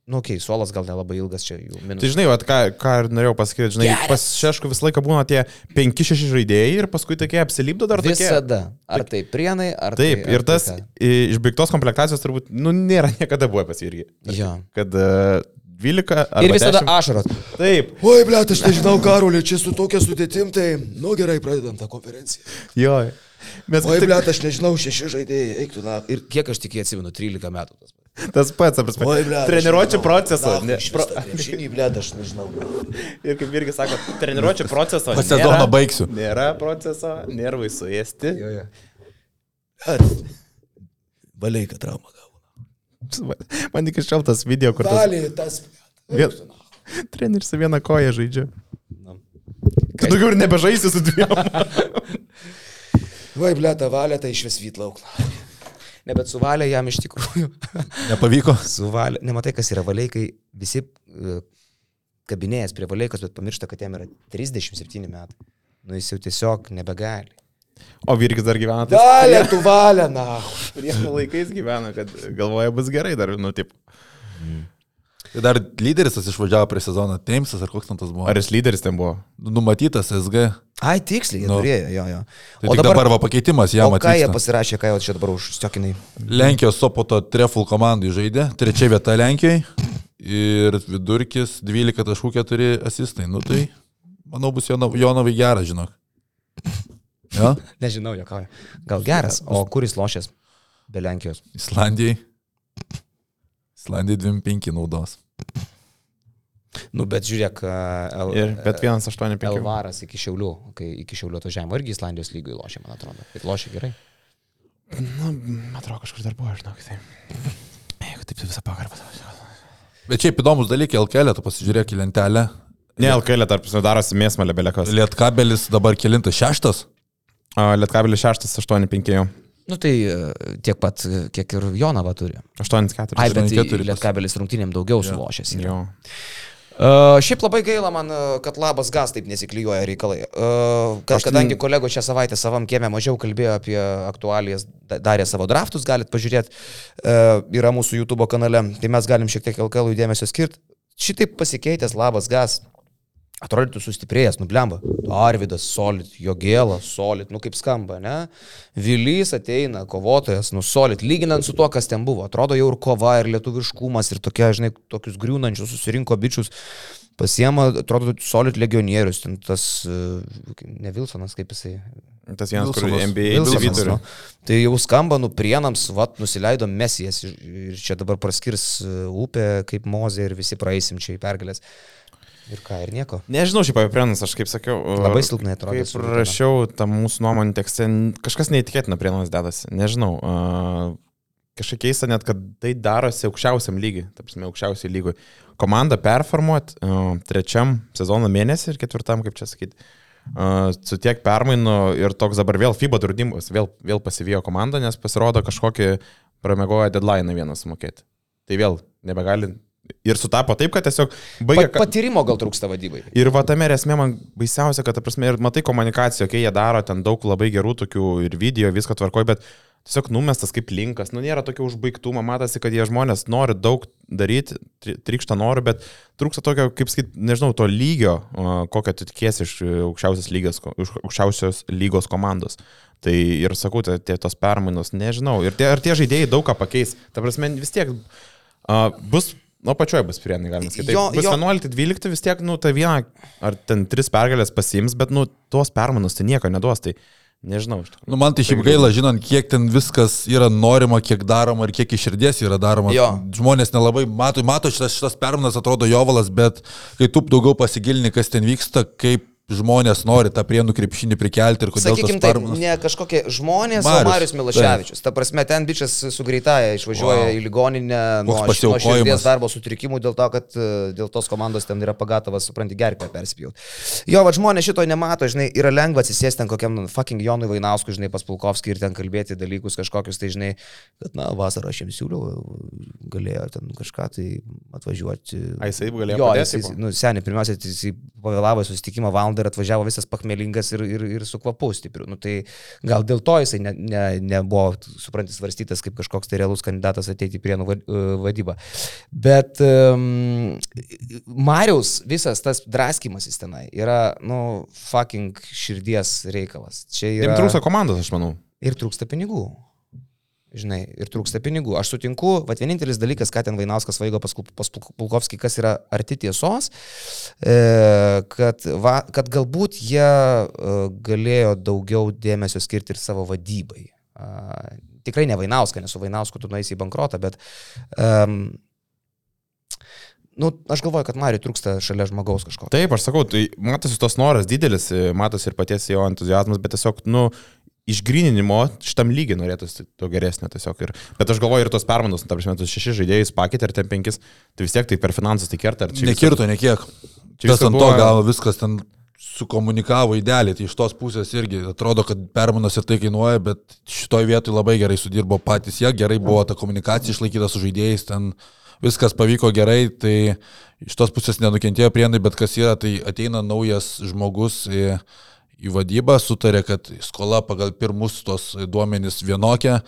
nu, okei, okay, suolas gal nelabai ilgas čia jų minus. Tai žinai, vat, ką, ką ir norėjau pasakyti, žinai, Geras. pas Šešku visą laiką būna tie 5-6 žaidėjai ir paskui tokie apsilipdo dar tokie. Visada. Ar tai prienai, ar Taip, tai... ir ar tas Tai išbaigtos komplektacijos turbūt, nu, nėra niekada buvo pas irgi. Jo. Kad uh, 12 ar ir visada ašaros. Taip, Oi, ble, aš nežinau, Karolė, čia su tokia sudėtim, tai, nu gerai, pradedam tą konferenciją. jo. Mes Oi, tik, ble, aš nežinau, šeši žaidėjai, eiktų na. Ir kiek aš tik jį atsimenu, 13 metų. tas pats. tas pats, ble. Treniruočio proceso. Ne, pro, Žinai, ble, aš nežinau. ir kaip irgi sako, treniruočio proceso. Po sezono baigsiu. Nėra proceso, nervai suėsti. Valiai, kad traumą gavo. Man iki šiol tas video, kur tas Valiai, tas. vien, treneris su viena koja žaidžia. Kad daugiau ir nebežaisi su dviem. Oi, ble, tą valę tai iš vis vytlauk. Ne, bet suvalė jam iš tikrųjų. Nepavyko. Suvalė. Nematai, kas yra valiai, kai visi e, kabinėjas prie valiekos, bet pamiršta, kad jam yra 37 metai. Nu, jis jau tiesiog nebegali. O Virkis dar gyvena tais Valė, tu valė, na. priešų laikais gyvena, kad galvoja bus gerai dar, nu, taip. Tai dar lyderis tas išvažiavo prie sezono, Teimsas ar koks ten tas buvo. Ar jis lyderis ten buvo? Numatytas SG. Ai, tiksliai, jie Nu. turėjo, jo, jo. Tai o dabar, dabar va pakeitimas jam o ką jie atvyksta. pasirašė, ką jau čia dabar užstiokinai? Lenkijos Sopoto Treful komandai žaidė, trečia vieta Lenkijoje ir vidurkis 12.4 asistai. Nu tai, manau, bus Jonovai geras, žinok. Jo? Nežinau, jokauju. Gal geras, o kuris lošės be Lenkijos? Islandijai. Islandijai 25 naudos. Nu, bet žiūrėk, L, Ir, bet 185. Elvaras iki Šiaulių, kai iki Šiaulių atvažiavimo irgi Islandijos lygui lošė, man atrodo. Ir lošė gerai. Nu, man atrodo, kažkur dar buvo, žinok. Tai. Jeigu taip visą pagarbą. Bet šiaip įdomus dalykai, LKL, tu pasižiūrėk į lentelę. Ne, LKL tarp darosi mėsmalė belekos. Lietkabelis dabar kilintas šeštas. Lietkabelis 6, 8, 5 jau. Nu tai e, tiek pat, e, kiek ir Jonava turi. 8, 4. Ai, bet 8-4 pas- Lietkabelis rungtynėm daugiau sulošęs. yra. Jo. Uh, šiaip labai gaila man, kad labas gas taip nesiklyjuoja reikalai. Uh, kad, tai- kadangi kolego šią savaitę savam kiemė mažiau kalbėjo apie aktualijas, da- darė savo draftus, galit pažiūrėti, uh, yra mūsų YouTube kanale, tai mes galim šiek tiek LKL dėmesio skirti. Šitaip pasikeitęs labas gas. Atrodytų sustiprėjęs, nublemba. Arvidas, solid, Jogėla, solid, nu kaip skamba, ne? Vilys ateina, kovotojas, nu solid, lyginant su tuo, kas ten buvo. Atrodo jau ir kova, ir lietuviškumas, ir tokie, žinai, tokius griūnančius susirinko bičius. Pasiema, atrodo, solid legionierius, ten tas, e, ne Vilsonas, kaip jisai. Tas vienas, kur. NBA turi. nu. Tai jau skamba, nu prienams, vat, nusileido mesijas ir, ir čia dabar praskirs e, upė kaip mozė ir visi praeisim čia į pergalės. Ir ką, ir nieko. Nežinau, šiaip apie Prienus, aš kaip sakiau. Labai silpnai atrodė Kaip su Utena. rašiau tam mūsų nuomonį tekste, kažkas neįtikėtina Prienas dedasi. Nežinau. Uh, kažkaip keista net, kad tai darosi aukščiausiam lygiui, ta prasme, aukščiausiai lygui. Komandą performuot uh, trečiam sezono mėnesį ir ketvirtam, kaip čia sakyti. Uh, su tiek permainų ir toks dabar vėl FIBA draudimas, vėl, vėl pasivijo komandą, nes pasirodo kažkokį pramegoja deadline vieną sumokėti. Tai vėl nebegali. Ir sutapo taip, kad tiesiog baigė... Pat, patyrimo gal trūksta vadybai. Ir va tame esmė man baisiausia, kad, ta prasme, ir matai komunikaciją, kai jie daro ten daug labai gerų tokių ir video, visko tvarkoj, bet tiesiog numestas kaip linkas, nu nėra tokio užbaigtumo, matosi, kad jie žmonės nori daug daryti, tri- trykšta noriu, bet trūksta tokio, kaip sakyt, nežinau, to lygio, a, kokio tu tikiesi iš e, aukščiausios lygos, iš aukščiausios lygos komandos. Tai ir sakau, tai tie tos permainos, nežinau. Ir tie, ar tie žaidėjai daug ką pakeis. Ta prasme, vis tiek a, bus Nu, pačioje bus prienai, galima sakyti. Jo, Bus jo. 11-12 vis tiek, nu, ta viena ar ten tris pergalės pasiims, bet, nu, tuos permainus tai nieko neduos, tai nežinau. Nu, man tai šiaip gaila, žinant, kiek ten viskas yra norima, kiek daroma ir kiek iš širdies yra daroma. Jo. Žmonės nelabai mato, mato šitas, šitas perminas atrodo jovalas, bet kai tu daugiau pasigilini, kas ten vyksta, kaip žmonės nori tą prienų krepšinį prikelti ir kodėl Sakykime tas taip, perminas. ne kažkokie žmonės, Marius, o Marius Milaševičius. Ta prasme, ten bičias su greitaja išvažiuoja Wow. į ligoninę nuo, nuo širdies darbo sutrikimų dėl to, kad e, dėl tos komandos ten yra pagatavas, supranti, gerklę perspjauti. Jo, va žmonės šito nemato, žinai, yra lengva atsisėsti ten kokiam nu, fucking Jonui Vainauskui, žinai, pas Pulkovskį ir ten kalbėti dalykus kažkokius, tai žinai, kad, na, vasarą aš jiems siūliau, galėjo ten kažką tai atvažiuoti. A, jisai galėjo Jo, padėti, jis, tipo? nu, seniai, pirmiausia, tai jisai pavėlavo susitikimą valandą ir atvažiavo visas pachmelingas ir, ir, ir su kvapu stipriu. Nu, tai gal dėl to jisai ne, ne nebuvo, suprantis, svarstytas kaip kažkoks tai realus kandidatas ateiti prie vadybą. Bet um, Mariaus visas tas draskimasis tenai yra, nu, fucking širdies reikalas. Čia yra... trūksta komandos, aš manau. Ir trūksta pinigų. Žinai, ir trūksta pinigų. Aš sutinku, va vienintelis dalykas, ką ten Vainauskas vaigo pas, pas Pul- Pulkovskį, kas yra arti tiesos, e, kad, va, kad galbūt jie e, galėjo daugiau dėmesio skirti ir savo vadybai. A, tikrai ne Vainauską, nes su Vainausku tu nueisi į bankrotą, bet um, nu, aš galvoju, kad Mariui trūksta šalia žmogaus kažko. Taip, aš sakau, tai matosi tos noras didelis, e, matosi ir paties jo entuzijazmas, bet tiesiog, nu, išgrininimo šitam lygiai norėtųsi to geresnio tiesiog. Ir, bet aš galvoju ir tos permainos, nu, ta prasme, tos šeši žaidėjus pakeitė ir ten penkis, tai vis tiek tai per finansus tai kerta. Nekirto, nekiek. Čia viskas ant to gal viskas ten sukomunikavo idealiai, tai iš tos pusės irgi atrodo, kad permanos ir tai kainuoja, bet šitoj vietoj labai gerai sudirbo patys jie, gerai buvo ta komunikacija išlaikyta su žaidėjais, ten viskas pavyko gerai, tai iš tos pusės nenukentėjo prienai, bet kas yra, tai ateina naujas žmogus į, į vadybą, sutarė, kad skola pagal pirmus tos duomenys vienokia,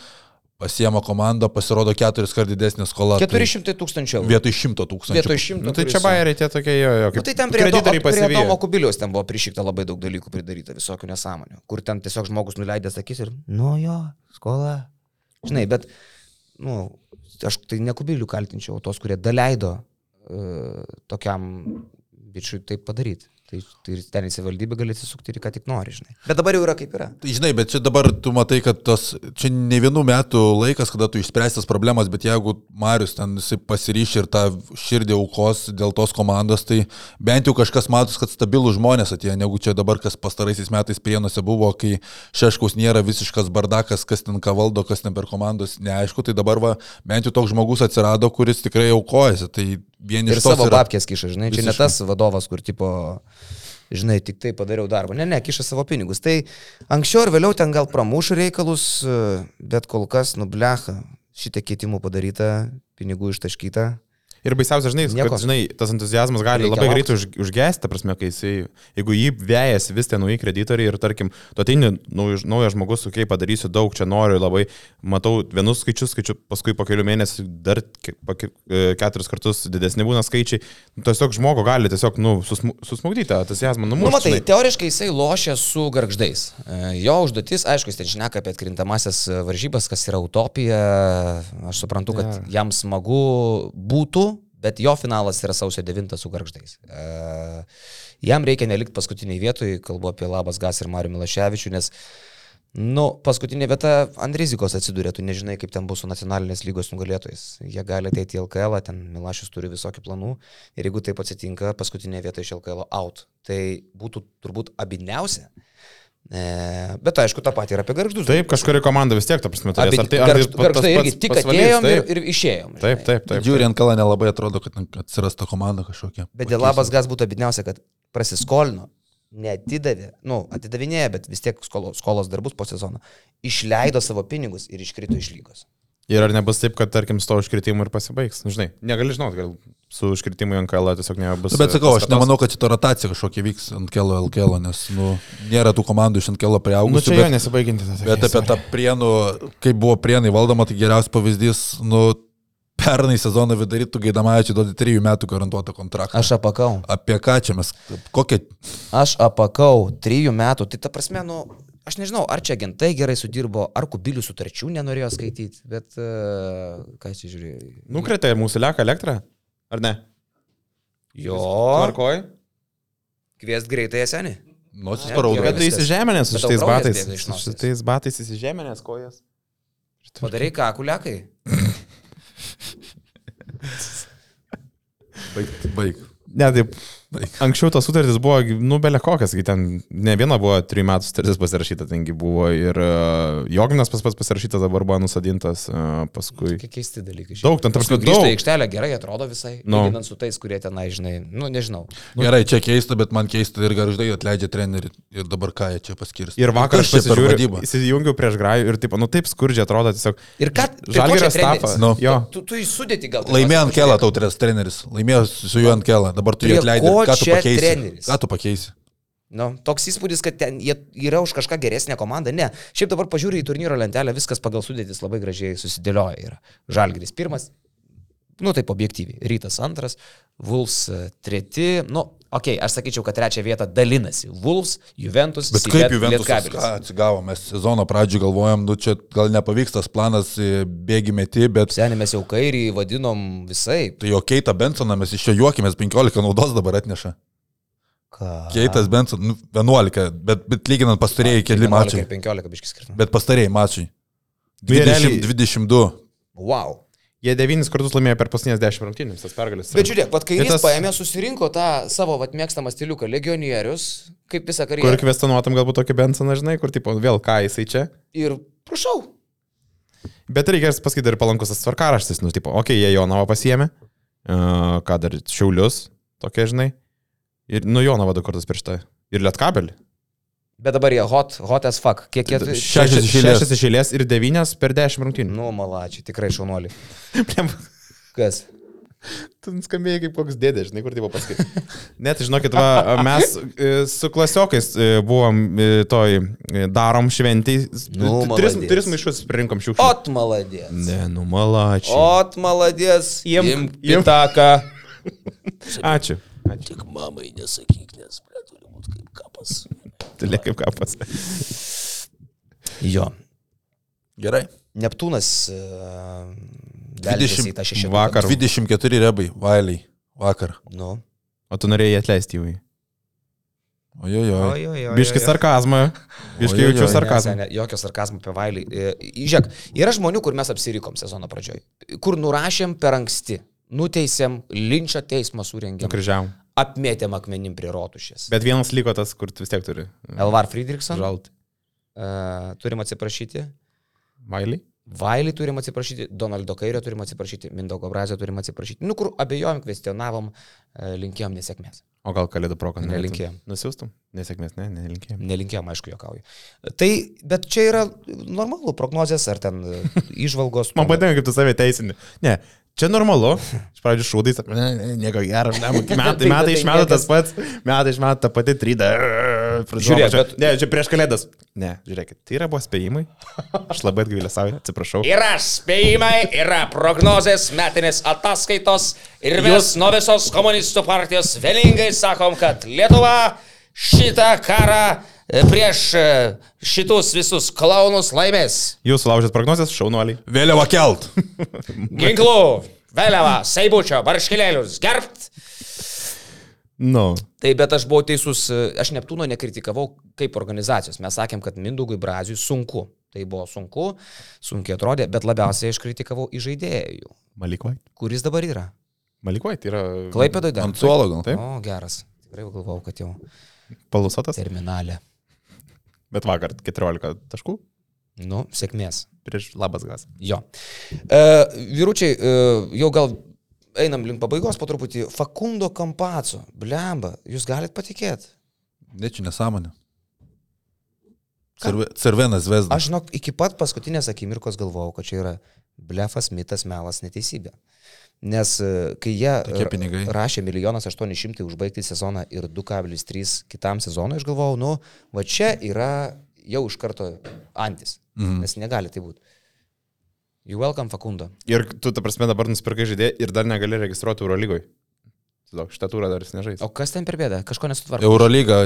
pasiema komandą, pasirodo keturis kart didesnė skola. 400 tūkstančių eurų. Tai vietoj šimto tūkstančių. Vietoj 100. Nu, tai čia bairiai tie tokie jo, jo. Nu, tai ten prie, to, prie pasivyja. Tomo Kubiliaus ten buvo prišykta labai daug dalykų pridaryta, visokių nesąmonių, kur ten tiesiog žmogus nuleidęs akis ir, nu jo, skola. Žinai, bet, nu, aš tai ne Kubilių kaltinčiau, o tos, kurie daleido uh, tokiam bičiui taip padaryti. Tai, tai ir ten į savivaldybę gali atsisukti ir ką tik nori, žinai. Bet dabar jau yra kaip yra. Tai žinai, bet čia dabar tu matai, kad tas, čia ne vienų metų laikas, kada tu išspręstas problemas, bet jeigu Marius ten pasiryš ir tą širdį aukos dėl tos komandos, tai bent jau kažkas matos, kad stabilų žmonės atėjo, negu čia dabar, kas pastaraisiais metais prienuose buvo, kai Šeškaus nėra visiškas bardakas, kas ten ką valdo, kas ten per komandos, neaišku, tai dabar va, bent jau toks žmogus atsirado, kuris tikrai aukojasi. Tai vieni Ir iš tos savo yra- babkės kiša, žinai, čia ne Visiškai. tas vadovas, kur tipo, žinai, tik tai padariau darbą. Ne, ne, kiša savo pinigus. Tai anksčiau ir vėliau ten gal pramuš reikalus, bet kol kas, nublecha, šitie keitimų padaryta, pinigų ištaškyta. Ir baisiausia, žinai, Nieko. kad, žinai, tas entuzijazmas gali Reikia labai greitai už, užgesti, prasme, kai jisai, jeigu jį vėjasi vis tie nauji kreditoriai ir, tarkim, tu ateini naujas, naujas žmogus, okei, okay, padarysiu daug, čia noriu, labai, matau vienus skaičius, skaičiu, paskui po kelių mėnesių dar e, keturis kartus didesni būna skaičiai, nu, tiesiog žmogų gali tiesiog, nu, susmu, susmugdyti, entuzijazmą Na, nu, numušti. matai, žinai. teoriškai jisai lošia su garždais. E, Jo užduotis, aišku, jis ten šneka apie atkrintamasias varžybas, kas yra utopija. Aš suprantu, kad Jo. jam smagu būtų, bet jo finalas yra sausio 9 su garždais. E, Jam reikia nelikti paskutiniai vietoj, kalbu apie Labas Gas ir Mariu Milaševičiu, nes Nu, paskutinė vieta ant rizikos atsidūrė, tu nežinai, kaip ten bus su nacionalinės lygos nugalėtojais. Jie gali ateiti į LKL, ten Milašius turi visokių planų ir jeigu taip atsitinka, paskutinė vieta iš LKL out. Tai būtų turbūt abiniausia. E, bet aišku, tą patį ir apie garždus. Taip, kažkuri komanda vis tiek, ta prasme, turės. Ar tai, ar tai pa- gargždai tas irgi tik atėjom ir, taip. ir išėjom. Taip, žinai. taip, taip. Žiūrint, kalą nelabai atrodo, kad ten atsiras ta komanda kažkokia. Bet dėl labas gas būtų abidniausia, kad prasiskolino, neatidavė, nu, atidavinėja, bet vis tiek skolos, skolos darbus po sezono, išleido savo pinigus ir iškrito iš lygos. Ir ar nebus taip, kad, tarkim, su to užkritimu ir pasibaigs? Žinai, negali žinoti, gal su užkritimu į NKL tiesiog nebus. Nu, bet sakau, aš nemanau, kad šita rotacija kažkokia vyks ant kelo LKL, nes nu, nėra tų komandų iš ant kelo Nu, čia jo bet, nesibaiginti. bet apie tą istorija. prienų, kaip buvo prienai valdoma, tai geriausias pavyzdys, nu, pernai sezoną vidarytų gaidamaičiai duoti trijų metų garantuotą kontraktą. Aš apakau. Apie ką čia mes, kokią... Aš apakau trijų metų, tai ta prasme, nu, aš nežinau, ar čia agentai gerai sudirbo, ar kubilių sutarčių nenorėjo skaityti, bet uh, ką čia žiūrėjai? Nukretė mūsų leka elektrą? Ar ne? Jo, Tvarkoj. kviest greitai senį. Nosis Ne, paraudo. Bet viskas. įsižeminės su šitais batais. Su šitais batais įsižeminės kojas. Padarai ką, kuliakai? Baig. baig. Ne, taip. Anksčiau tos sutartys buvo, nu, belė kokias, kai ten ne viena buvo trijų metų sutartis pasirašyta, tengi buvo ir uh, Joginas pas pats pasirašytas, dabar buvo nusadintas, uh, paskui. Kokie keisti dalykai. Daug, ten tarsi Paskui grįžta į daug. aikštelę, gerai atrodo visai, Nu. lyginant su tais, kurie tenai, žinai, nu nežinau. Gerai, čia keista, bet man keista ir garždai atleidžia trenerių ir dabar ką jie čia paskirs. Ir vakar aš pasižiūrėjau, įsijungiau prieš grajų ir taip, nu taip skurdžiai atrodo tiesiog. Ir ką? Žalgirio stafą. Nu. Jo. Tu, tu įsudėti gal. Laimėjo ant kelą tau treneris, laimėjo su juo ant kelą, dabar tu jį atleidai. Ko Ką čia pakeisi? treneris? Ką tu pakeisi? Nu, toks įspūdis, kad ten yra už kažką geresnė komanda. Ne. Šiaip dabar pažiūrėjai į turnyro lentelę, viskas pagal sudėtis labai gražiai susidėlioja. Žalgris pirmas, nu taip objektyviai. Rytas antras, Vulfs e, treti. Nu, okei, okay, aš sakyčiau, kad trečią vietą dalinasi. Vulfs, Juventus, Bet Silet- kaip Juventus atsigavo, mes sezono pradžioje galvojom, nu čia gal nepavyks tas planas e, bėgi meti, bet Seniai mes jau kairį vadinom visai. tai jo Keitą Bensoną mes iš jo juokimės, 15 naudos dabar atneša. Ką? Keitas Bensonas, nu, 11, bet, bet lyginant pastarėjai keli 11 mačai. ir 15 biškis skirtumas. Bet pastarėjai mačai. Jie 20, realiai- 22. Wow. Jie devynis kartus laimėjo per paskutinės dešimt rungtynių, tas pergalės. Bet žiūrėk, pat kairys Ir tas- paėmė, susirinko tą savo vat, mėgstamą stiliuką, legionierius, kaip visą Kur karjerą. kvestionuotam galbūt tokį Bensoną, žinai, kur tipo vėl ką jisai čia. Ir prašau. Bet reikia pasakyti dar palankus tas tvarkaraštis, nu, tipo, okei, okay, jie Jonavą pasiemė, uh, ką dar Šiaulius, tokie, žinai. Ir, nu, Jonavą du kartus prieš tai. Ir Lietkabelį. Bet dabar jie hot, hot as fuck. Kiek jie... Šešios iš eilės. Šešias iš eilės ir devynias per dešimt rungtynių. Nu, malačiai, tikrai šaunuoliai. Kas? Tu skambėjai kaip koks dėdė, žinai, kur tai buvo pasakyti. Net, žinokit, va, mes e, su klasiokais e, buvom e, toj darom šventį. Nu, tris, tris maišus pririnkom šiukšlių. Ot maladės. Ne, nu malačiai. Ot maladės. Imk. pitaką. Ačiū. Ačiū. Tik mamai nesakyk, nes, ble, turi būti kaip kapas. Tu liek kaip kapas. Jo. Gerai. Neptūnas. Uh, 20 į tą šešėlį. Vakar. 24 rebai, vailiai. Vakar. Nu. O tu norėjai atleisti jų. Ojojoj. Biški sarkazmą. Biški jaučiu Ne, sarkazmą. ne, jokio sarkazmo apie Vailį. E, Žiūrėk, yra žmonių, kur mes apsirikom sezono pradžioj. Kur nurašėm per anksti. Nuteisėm, linčio teismą surengėm. Nukryžiavom. Apmėtėm akmenim prie rotušės. Bet vienas liko tas, kur vis tiek turi. Elvar Friedrichson. Žalt. Uh, turim atsiprašyti. Mailiai? Vailį turim atsiprašyti, Donaldo Kairio turim atsiprašyti, Mindaugo Brazio turim atsiprašyti. Nu, kur abejojom, kvestionavom, e, linkėjom nesėkmės. O gal kalėdų proką Nelinkėjom. Nusiustum? Nesėkmės, ne, nelinkėjom. Nelinkėjom, aišku, jokauju. Tai, bet čia yra normalu, prognozės ar ten e, išvalgos. Man patinka, kaip tu save teisini. Ne, čia normalu. Iš pradžių šūdai, sako, ne, ne, nieko gero, ne, metai, Tai- metai tai iš metų tas pats, metai iš metų ta pati tryda. Žiūrėk, bet- Ne, čia prieš kalėdas. Ne, žiūrėkit, tai yra buvo spėjimai. Aš labai atgailę savo, atsiprašau. Yra spėjimai, yra prognozės, metinės ataskaitos ir mes nuo visos komunistų partijos vieningai sakom, kad Lietuva šitą karą prieš e, šitus visus klaunus laimės. Jūs sulaužėt prognozes, šaunuoliai. Vėliavą kelt. Ginklų, vėliava, seibučio, barškilėlius, gerbt. Nu, Tai bet aš buvau teisus, e, aš Neptūno nekritikavau kaip organizacijos. Mes sakėm, kad Mindugui Brazijui sunku. Tai buvo sunku, sunkiai atrodė, bet labiausiai aš kritikavau į žaidėjų. Malikvai. Kuris dabar yra? Malikvai, tai yra... Klaipėdai dar. Ant suolo gal. Taip. O, geras. Tikrai galvojau, kad jau Palusotas. terminalė. Bet vakar 14 taškų Nu, sėkmės. prieš labas gas. Jo. E, vyručiai, e, jau gal einam link pabaigos po truputį. Fakundo Kampaco, blemba, jūs galite patikėti. Ne, čia nesąmonė. Cerve- Cervenas Vesda. Aš žinok, iki pat paskutinės akimirkos galvojau, kad čia yra blefas, mitas, melas, neteisybė. Nes e, kai jie pinigai. rašė 1 800 užbaigti sezoną ir 2,3 kitam sezonui, aš galvojau, nu, va čia yra jau iš karto antis. Mhm. Nes negali tai būti. You welcome, Fakunda. Ir tu, ta prasme, dabar nusipirkai žaidėją ir dar negali registruoti Eurolygoj. Tiesiog šitą turą dar jis nežais. O kas ten per bėdą? Kažko nesutvarko. Eurolyga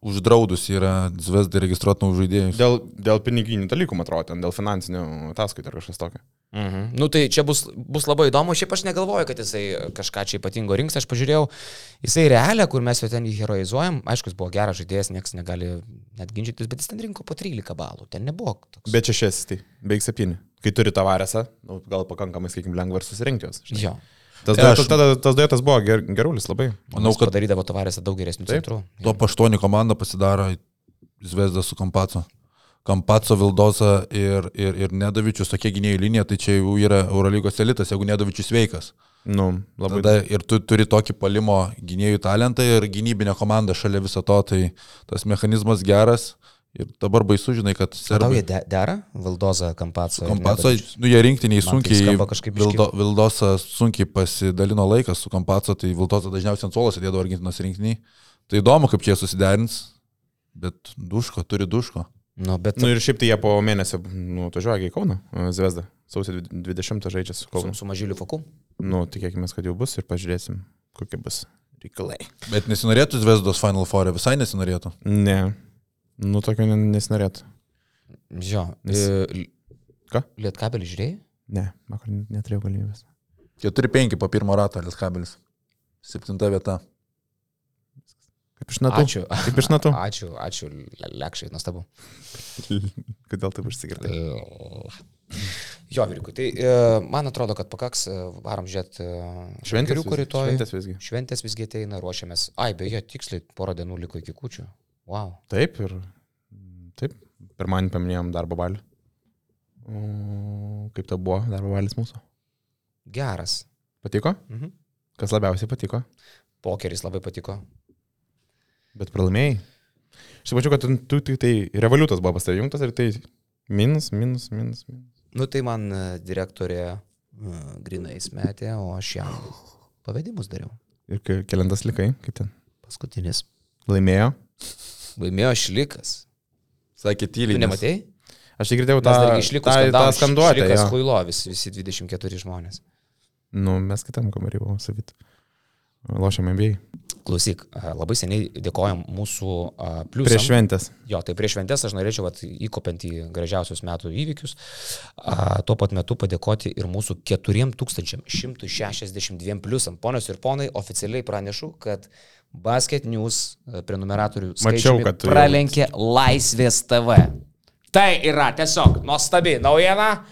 uždraudus yra Zvezda registruoti naujus žaidėjus. Dėl, dėl piniginių dalykų, man atrodo, ten dėl finansinių ataskaitų ar kažkas tokio. Mhm. Nu tai čia bus, bus labai įdomu. Šiaip aš negalvoju, kad jisai kažką čia ypatingo rinks. Aš pažiūrėjau, jisai realią, kur mes jau ten jį heroizuojam. Aišku, jis buvo geras žaidėjas, niekas negali net ginčytis, bet jis ten rinko po 13 balų. Ten nebuvo toks. Bet šešis, tai beveik septyni. Kai turi tavaresą, nu, gal pakankamai, sakykime, lengva ir susirinkti juos. žinai. Jo. Tas, Tai aš- duetas, tada, tas duetas buvo ger, gerulis labai. Manau, kad padarydavo tavarėse daug geresnių centrų. to paštoni komanda pasidaro Zvezda su Kampaco. Kampaco, Vildoza ir, ir, ir Nedavičius tokie gynėjų linija, tai čia jau yra Eurolygos elitas, jeigu Nedavičius sveikas. Nu, labai. Tada ir tu turi tokį palimo gynėjų talentą ir gynybinę komandą šalia viso to, tai tas mechanizmas geras. Ir dabar baisu, žinai, kad Tau jie serbai. de- dera? Valdoza, Kampaco. Kampaco, nu jie rinktiniai tai sunkiai, biškį- Vildo, Vildosa sunkiai pasidalino laikas su Kampaco, tai Vildosa dažniausiai ant suolo sėdėdavo Argentinos rinktiniai. Tai įdomu, kaip čia jie susiderins, bet duško, turi duško. Nu, bet Nu ir šiaip tai jie po mėnesio nu, atvažiuoja į Kauną, e, Zvezda. Sausio 20 žaidžia su su, Kaunu. su mažyliu foku. Nu, tikėkime, kad jau bus ir pažiūrėsim, kokie bus reikalai. Bet nesinorėtų Zvezdos Final Four, visai nesinorėtų. Ne. Nu, tokio ne- nesinorėtų. Jo. Nes- Nes... Ką? Lietkabelį žiūrėjai? Ne, vakar neturėjau galimybės. 4-5 po pirmo rato Lieskabelis. Septinta vieta. Kaip iš natų. Ačiū. Kaip iš natų. Ačiū, ačiū, Le- lekšai, nuostabu. Kodėl taip užsigirdai? Jo, Virkui, tai e, man atrodo, kad pakaks, e, varom žiūrėti Šventės šventės visgi. Šventės visgi ateina, ruošiamės. Ai, beje, tiksliai porą dienų liko iki kučių. Wow. Taip ir. Taip. Pirmąjį paminėjom darbo. O, Kaip tau buvo darbo balis mūsų? Geras. Patiko? Mhm. Kas labiausiai patiko? Pokeris labai patiko. Bet pralaimėjai. Aš suprantu, kad tu, tik tai revoliutas buvo pas tavai jungtas ir tai minus, minus, minus, minus. Nu tai man e, direktorė uh, grinais metė, o aš jam pavedimus dariau. Ir kelintas likai, kaip ten. Paskutinis. Laimėjo. Laimėjo šlikas. Sakė Tu tyliai. nes- nematei? Aš tik girdėjau tą, tą, tą skanduotę. Šlikas. Huilovis, visi 24 žmonės. Nu, mes kitam kamarį buvom savit. Lošiam MBA. Klausyk, labai seniai dėkojom mūsų a, pliusam. Prieš šventės. Jo, tai prieš šventės aš norėčiau vat, įkopant į gražiausius metų įvykius, a, tuo pat metu padėkoti ir mūsų 4162 pliusam. Ponios ir ponai, oficialiai pranešu, kad Basket News prenumeratorių kad tu jau- pralenkė Laisvės TV. Tai yra tiesiog nuostabi naujiena.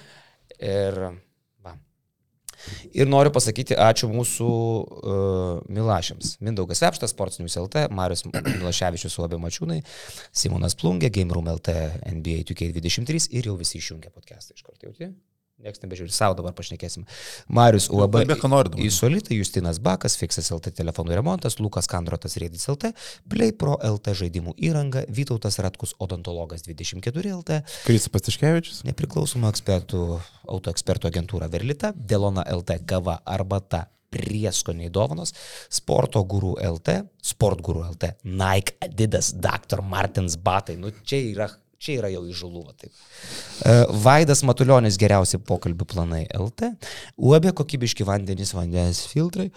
Ir. Ir noriu pasakyti ačiū mūsų uh, Milašiams. Mindaugas Vepštas, Sports News LT, Marius Milaševičius labai mačiūnai, Simonas Plungė, Game Room LT, NBA 2K23 ir jau visi išjungia podcastą iš karto. Jauti? Niekas nebežiūri, savo dabar pašnekėsim. Marius UAB. Dabar. Įsolita, Justinas Bakas, Fiksas LT telefonų remontas, Lukas Kandrotas Rėdis LT, Play Pro LT žaidimų įranga, Vytautas Ratkus odontologas 24 LT, Krisas Pastiškevičius. nepriklausomų ekspertų, autoekspertų agentūra Verlita, Delona LT kava arbata. Prieskoniai dovanos, Sporto gurų LT, Sport gurų LT, Nike, Adidas, Dr. Martins batai. Nu, čia yra, čia yra jau įžuluva. Taip. E, Vaidas Matulionis geriausi pokalbių planai LT, UAB kokybiški vandenys, vandens filtrai,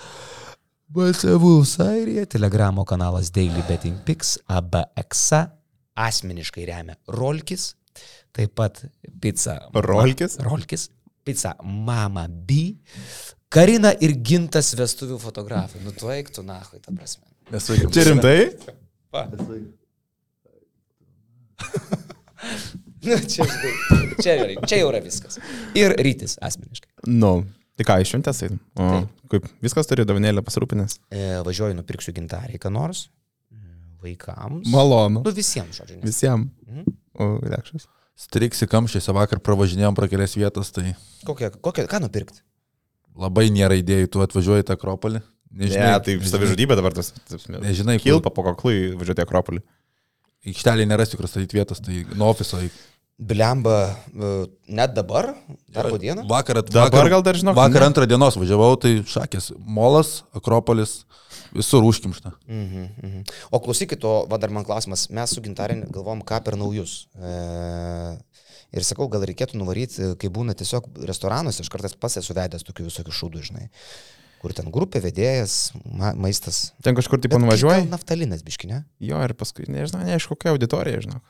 BSV Sairija, Telegramo kanalas Daily Betting Pix, ABXA, asmeniškai remia Rolkis, taip pat pizza. Rolkis? Rolkis, pizza Mama B, Karina ir gintas vestuvių fotografai. Nu, tu eik tu, na, ta prasme. Esu Čia rimtai? Va. Nu, čia, čia, gerai, čia jau yra viskas. Ir rytis asmeniškai. Nu, tai ką, iš šventės eitum? O, kaip viskas turi davinėlę pasirūpinęs? E, važiuoju, nupirksiu gintarį, ką nors. e, Vaikams. Malonu. Nu, visiems, žodžiu. Nes... Visiems. Mhm. O, lekšas. Striksi kamščiuose vakar pravažinėjom pro kelias vietas, tai Kokią, kokią, ką nupirkti? labai nėra idėjų, tu atvažiuoji į tą Akropolį. Nežinai, ne, tai savižudybė dabar tas. Nežinai, Kilpa po kaklui važiuoti į Akropolį. Aikštelėje nėra tikros statyti vietos, tai nuo ofiso į... Blemba, e, net dabar, darbo dieną. Vakar, at- Dabar vakar, gal dar žinok, Vakar ne. antrą dienos važiavau, tai šakės. Molas, Akropolis, visur užkimšta. Mhm, mhm. O klausykit, o va dar man klausimas, mes su gintarė galvom, ką per naujus. E, ir sakau, gal reikėtų nuvaryti, kai būna tiesiog restoranuose, aš kartais pas esu vedęs tokių visokių šūdų, žinai. Kur ten grupė, vedėjas, ma maistas. Ten kažkur taip nuvažiuoji. Naftalinas biškinė. Jo, ir paskui, nežinau, neaišku, kokia auditorija, žinok.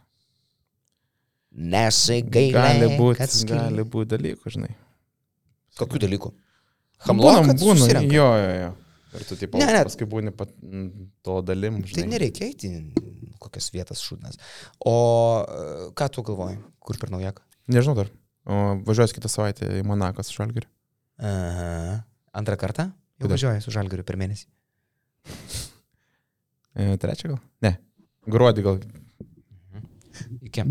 Nesigailė. Gali būti, gali būti dalykų, žinai. Kokių dalykų? Būna, Hamlokas būna. susirenka. Jo, jo, jo. Ir tu taip, Ne, ne. paskui būni pat, to dalim, Tai žinai. nereikia eiti kokias vietas šūdnas. O e, ką tu galvoji? Kur per naujaką? Nežinau dar. O važiuosiu kitą savaitę į Monakas šalgerį. Antrą kartą? Jau Kada? važiuoji su žalgiriu per mėnesį. E, trečią gal? Ne. Gruodį gal. Iki.